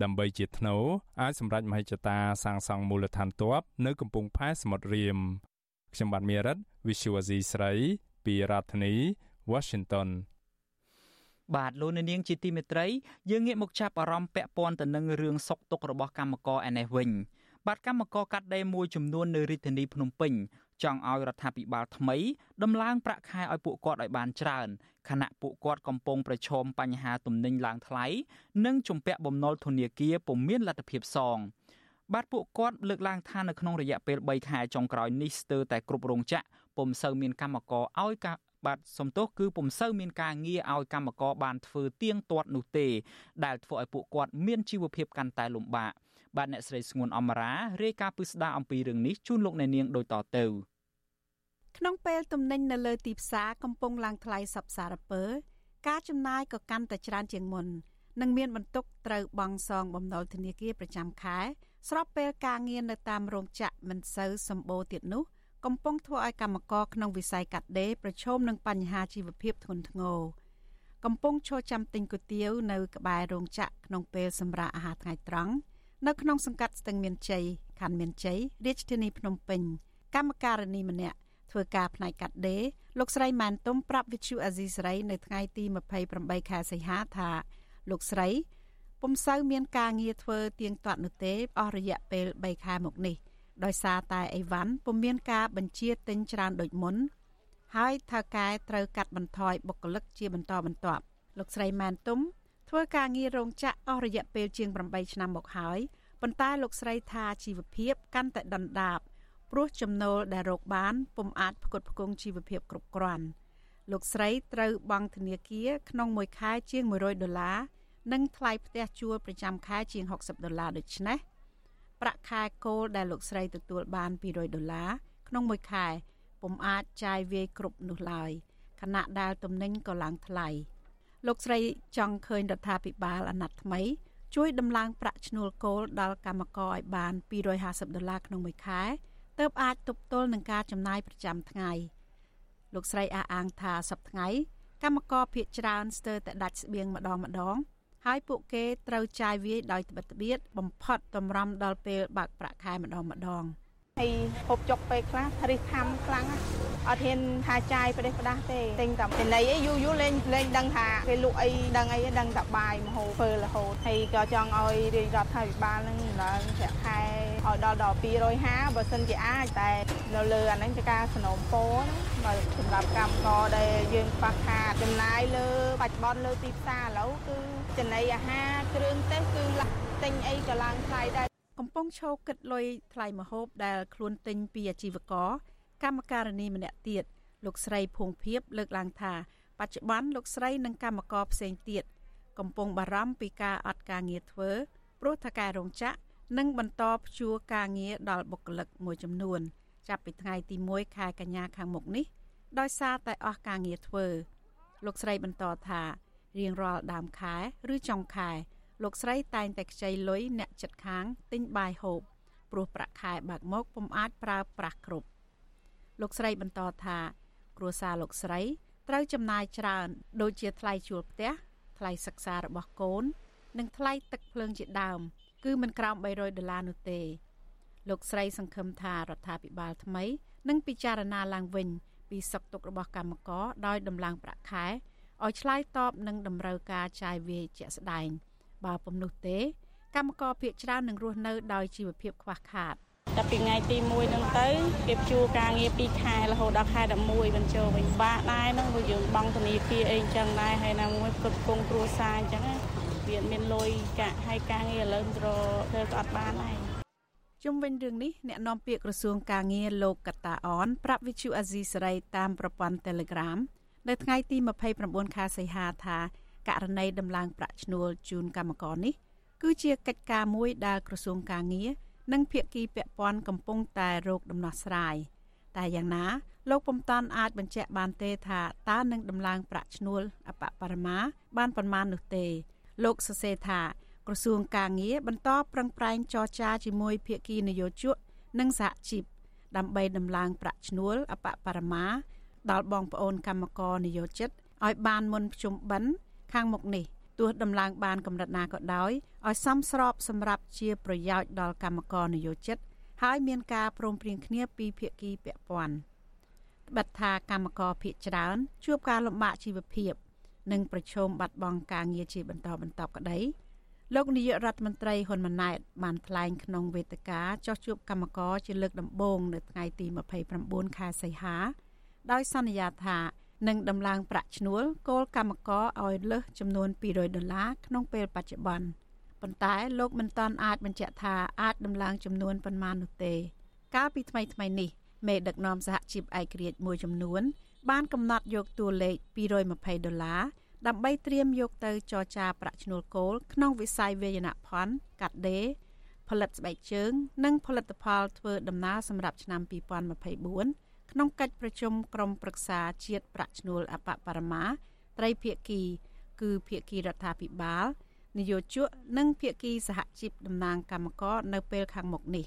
ដើម្បីជាថ្នូរអាចសម្រេចមហិច្ឆតាសាងសង់មូលដ្ឋានទ័ពនៅកំពង់ផែសមុទ្ររៀមខ្ញុំបាទមេរិត Visual Asia ស្រី ពីរដ្ឋធានី Washington បាទលោកនាងជាទីមេត្រីយើងងាកមកចាប់អារម្មណ៍ពាក់ព័ន្ធទៅនឹងរឿងសុកទុករបស់កម្មករឯនេះវិញបាទកម្មករកាត់ដេរមួយចំនួននៅរាជធានីភ្នំពេញចង់ឲ្យរដ្ឋាភិបាលថ្មីដំឡើងប្រាក់ខែឲ្យពួកគាត់ឲ្យបានច្រើនខណៈពួកគាត់កំពុងប្រឈមបញ្ហាទំនិញឡើងថ្លៃនិងជំពាក់បំណុលធនាគារពុំមានលទ្ធភាពសងបាទពួកគាត់លើកឡើងថានៅក្នុងរយៈពេល3ខែចុងក្រោយនេះស្ទើរតែគ្រប់រោងចក្រពុំសូវមានកម្មករឲ្យការ បាទសំទោសគឺពុំសូវមានការងារឲ្យកម្មករបានធ្វើទៀងទាត់នោះទេ ដែលធ្វើឲ្យពួកគាត់មានជីវភាពកាន់តែលំបាកបាទអ្នកស្រីស្ងួនអមរារាយការណ៍ពិស្ដារអំពីរឿងនេះជូនលោកអ្នកនាងដូចតទៅក្នុងពេលទំនិញនៅលើទីផ្សារកំពុងឡើងថ្លៃសពសារពើ ការចំណាយក៏កាន់តែច្រើនជាងមុននិងមានបន្ទុកត្រូវបង់សងបំណុលធនាគារប្រចាំខែស្របពេលការងារនៅតាមរោងចក្រមិនសូវសម្បូរទៀតនោះ កំពុងធ្វើឲ្យកម្មករក្នុងវិស័យកាត់ដេរប្រឈមនឹងបញ្ហាជីវភាពធ្ងន់ធ្ងរកំពុងឈរចាំទិញគុយទាវនៅក្បែររោងចក្រក្នុងពេលសម្រាកអាហារថ្ងៃត្រង់នៅក្នុងសង្កាត់ស្ទឹងមានជ័យខណ្ឌមានជ័យរាជធានីភ្នំពេញកម្មការិនីម្នាក់ធ្វើការផ្នែកកាត់ដេរលោកស្រីម៉ែនទុំប្រាប់វិទ្យុអាស៊ីសេរីនៅថ្ងៃទី28ខែសីហាថាលោកស្រីពុំសូវមានការងារធ្វើទៀងទាត់នោះទេអស់រយៈពេល3ខែមកនេះ ដោយសារតែអីវ៉ាន់ពុំមានការបញ្ជាទិញច្រើនដូចមុន ហើយថៅកែត្រូវកាត់បន្ថយបុគ្គលិកជាបន្តបន្ទាប់លោកស្រីម៉ែនទុំធ្វើការងាររោងចក្រអស់រយៈពេលជាង8ឆ្នាំមកហើយប៉ុន្តែលោកស្រីថាជីវភាពកាន់តែដុនដាបព្រោះចំណូលដែលរកបានពុំអាចផ្គត់ផ្គង់ជីវភាពគ្រប់គ្រាន់លោកស្រីត្រូវបង់ធនាគារក្នុងមួយខែជាង100ដុល្លារនិងថ្លៃផ្ទះជួលប្រចាំខែជាង60ដុល្លារដូច្នេះ ប្រាក់ខែគោលដែលលោកស្រីទទួលបាន200ដុល្លារក្នុងមួយខែពុំអាចចាយវាយគ្រប់នោះឡើយខណៈដែលទំនិញក៏ឡើងថ្លៃលោកស្រីចង់ឃើញរដ្ឋាភិបាលអាណត្តិថ្មី ជួយដំឡើងប្រាក់ឈ្នួលគោលដល់កម្មករឲ្យបាន250ដុល្លារក្នុងមួយខែទើបអាចទប់ទល់នឹងការចំណាយប្រចាំថ្ងៃលោកស្រីអះអាងថាសប្តាហ៍ថ្ងៃកម្មករភៀកច្រើនស្ទើរតែដាច់ស្បៀងម្ដងម្ដង ហើយពួកគេត្រូវចាយវាយដោយត្បិតត្បៀតបំផុតតម្រាំដល់ពេលបើកប្រាក់ខែម្ដងម្ដង។ហើយហូបចុកពេលខ្លះរិះខំខ្លាំង អត់ហ៊ានថាចាយប្រទេសផ្ដាស់ទេទិញតែចំណីអីយូរយូរលេងលេងដឹងថាគេលក់អីដឹងអីដឹងតែបាយមហូបធ្វើរហូតហើយក៏ចង់ឲ្យរាជរដ្ឋាភិបាលនឹងឡើងប្រាក់ខែឲ្យដល់ដល់250បើសិនជាអាចតែនៅលើអាហ្នឹងជាការสนុំពោបើសម្រាប់កម្មករដែលយើងខ្វះខាតចំណាយលើបច្ចុប្បន្នលើទីផ្សារឥឡូវគឺចំណីអាហារគ្រឿងទេសគឺទិញអីក៏ឡើងថ្លៃដែរកំពុងឈោគិតលុយថ្លៃម្ហូបដែលខ្លួនទិញពីអាជីវករ កម្មការនីម្នាក់ទៀតលោកស្រីភួងភៀបលើកឡើងថា បច្ចុប្បន្នលោកស្រីនិងកម្មករផ្សេងទៀតកំពុងបារម្ភពីការអត់ការងារធ្វើព្រោះថាការរោងចក្រនឹងបន្តព្យួរការងារដល់បុគ្គលិកមួយចំនួន ចាប់ពីថ្ងៃទី1ខែកញ្ញាខាងមុខនេះដោយសារតែអស់ការងារធ្វើ លោកស្រីបន្តថារៀងរាល់ដើមខែឬចុងខែ លោកស្រីតែងតែខ្ចីលុយអ្នកចិត្តខាងទិញបាយហូបព្រោះប្រាក់ខែបើកមកពុំអាចប្រើប្រាស់គ្រប់ លោកស្រីបន្តថាគ្រួសារលោកស្រីត្រូវចំណាយច្រើន ដូចជាថ្លៃជួលផ្ទះថ្លៃសិក្សារបស់កូន និងថ្លៃទឹកភ្លើងជាដើម គឺមិនក្រោម300ដុល្លារនោះទេលោកស្រីសង្ឃឹមថារដ្ឋាភិបាលថ្មីនឹងពិចារណាឡើងវិញ ពីសុខទុក្ខរបស់កម្មករដោយដំឡើងប្រាក់ខែឲ្យឆ្លើយតបនឹងតម្រូវការចាយវាយជាក់ស្ដែង។បើពុំនោះទេ កម្មករភៀកច្រើននឹងរស់នៅដោយជីវភាពខ្វះខាត តែពីថ្ងៃទី1ហ្នឹងទៅគេជួការងារ2ខែរហូតដល់ខែ11បញ្ចូលវិញបាក់ដែរហ្នឹងព្រោះយើងបង់ធនាគារអីចឹងដែរហើយណាមួយផ្គត់ផ្គង់គ្រួសារអញ្ចឹងវាមានលុយកាក់ហើយការងារឥឡូវរធ្វើក៏អត់បានដែរជុំវិញរឿងនេះអ្នកនាំពាក្យក្រសួងការងារលោកកតាអនប្រាប់វិទ្យុអាស៊ីសេរីតាមប្រព័ន្ធ Telegram នៅថ្ងៃទី29ខែសីហាថាករណីដំឡើងប្រាក់ឈ្នួលជូនកម្មករនេះគឺជាកិច្ចការមួយដែលក្រសួងការងារ និងភាគីពាក់ព័ន្ធកំពុងតែរកដំណោះស្រាយតែយ៉ាងណា លោកពុំតាន់អាចបញ្ជាក់បានទេថាតើនឹងដំឡើងប្រាក់ឈ្នួលអបបរមា បានប៉ុន្មាននោះទេ លោកសរសេរថាក្រសួងការងារបន្តប្រឹងប្រែងចរចាជាមួយភាគីនយោជកនិងសហជីពដើម្បីដំឡើងប្រាក់ឈ្នួលអបបរមា ដល់បងប្អូនកម្មករនយោជិតឲ្យបានមុនភ្ជុំបិណ្ឌខាងមុខនេះ ទោះដំឡើងបានកម្រិតណាក៏ដោយឲ្យសមស្របសម្រាប់ជាប្រយោជន៍ដល់កម្មករនយោជិត ហើយមានការព្រមព្រៀងគ្នាពីភាគីពាក់ព័ន្ធត្បិតថាកម្មករភៀកច្រើនជួបការលំបាកជីវភាព និងប្រឈមបាត់បង់ការងារជាបន្តបន្ទាប់ក្តីលោកនាយករដ្ឋមន្ត្រីហ៊ុនម៉ាណែតបានថ្លែងក្នុងវេទិកាចោះជួបកម្មករជាលើកដំបូងនៅថ្ងៃទី29ខែសីហា ដោយសន្យាថា និងដំឡើងប្រាក់ឈ្នួលគោលកម្មករឲ្យលើសចំនួន200ដុល្លារក្នុងពេលបច្ចុប្បន្នប៉ុន្តែលោកមិនទាន់អាចបញ្ជាក់ថាអាចដំឡើងចំនួនប៉ុន្មាននោះទេ កាលពីថ្មីថ្មីនេះមេដឹកនាំសហជីពឯករាជ្យមួយចំនួន បានកំណត់យកតួលេខ220ដុល្លារដើម្បីត្រៀមយកទៅចរចាប្រាក់ឈ្នួលគោលក្នុងវិស័យវេយនភ័ណ្ឌកាត់ដេរផលិតស្បែកជើង និងផលិតផលធ្វើដំណើរសម្រាប់ឆ្នាំ2024 ក្នុងកិច្ចប្រជុំក្រុមប្រឹក្សាជាតិប្រាក់ឈ្នួលអបបរមាត្រីភាគី គឺភាគីរដ្ឋាភិបាលនយោជកនិងភាគីសហជីពតំណាងកម្មករនៅពេលខាងមុខនេះ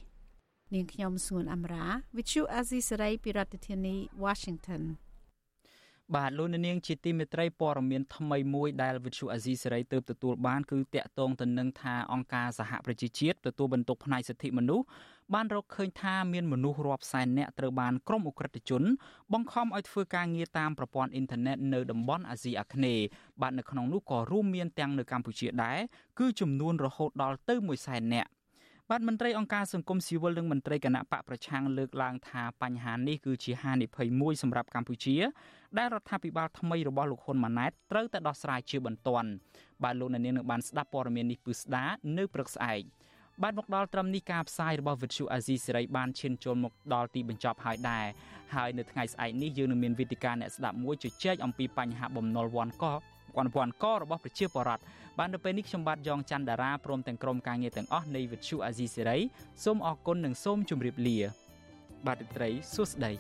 នាងខ្ញុំសួនអមរា Vichu Azisari ពីរដ្ឋធានី Washington បាទលោកនាងជាទីមេត្រីព័ត៌មានថ្មីមួយដែលវិទ្យុអាស៊ីសេរីទើបទទួលបានគឺតាក់ទងទៅនឹងថាអង្គការសហប្រជាជាតិទទួលបន្ទុកផ្នែកសិទ្ធិមនុស្សបានរកឃើញថាមានមនុស្សរាប់សែននាក់ត្រូវបានក្រុមអ ுக ្រិតជន បង្ខំឲ្យធ្វើការងារតាមប្រព័ន្ធអ៊ីនធឺណិតនៅតំបន់អាស៊ីអាគ្នេយ៍បាទនៅក្នុងនោះក៏រួមមានទាំងនៅកម្ពុជាដែរគឺចំនួនរហូតដល់ទៅ1សែននាក់ បាទមន្ត្រីអង្គការសង្គមស៊ីវិលនិងមន្ត្រីគណៈបកប្រឆាំងលើកឡើងថាបញ្ហានេះគឺជាហានិភ័យមួយសម្រាប់កម្ពុជា ដែលរដ្ឋាភិបាលថ្មីរបស់លោកហ៊ុនម៉ាណែតត្រូវតែដោះស្រាយជាបន្ទាន់បាទលោកអ្នកនាងនឹងបានស្ដាប់ព័ត៌មាននេះពឹស្ដានៅព្រឹកស្អែកបានមកដល់ត្រឹមនេះការផ្សាយរបស់វិទ្យុអាស៊ីសេរីបានឈានចូលមកដល់ទីបញ្ចប់ហើយដែរហើយនៅថ្ងៃស្អែកនេះយើងនឹងមានវេទិកាអ្នកស្ដាប់មួយជជែកអំពីបញ្ហាបំណុលវ័នក ពាន់ពាន់ករបស់ប្រជាពលរដ្ឋបាននៅពេលនេះខ្ញុំបាទយ៉ងច័ន្ទដារាព្រមទាំងក្រុមការងារទាំងអស់នៃវិទ្យុអាស៊ីសេរីសូមអរគុណនិងសូមជម្រាបលា បាទត្រីសួស្តី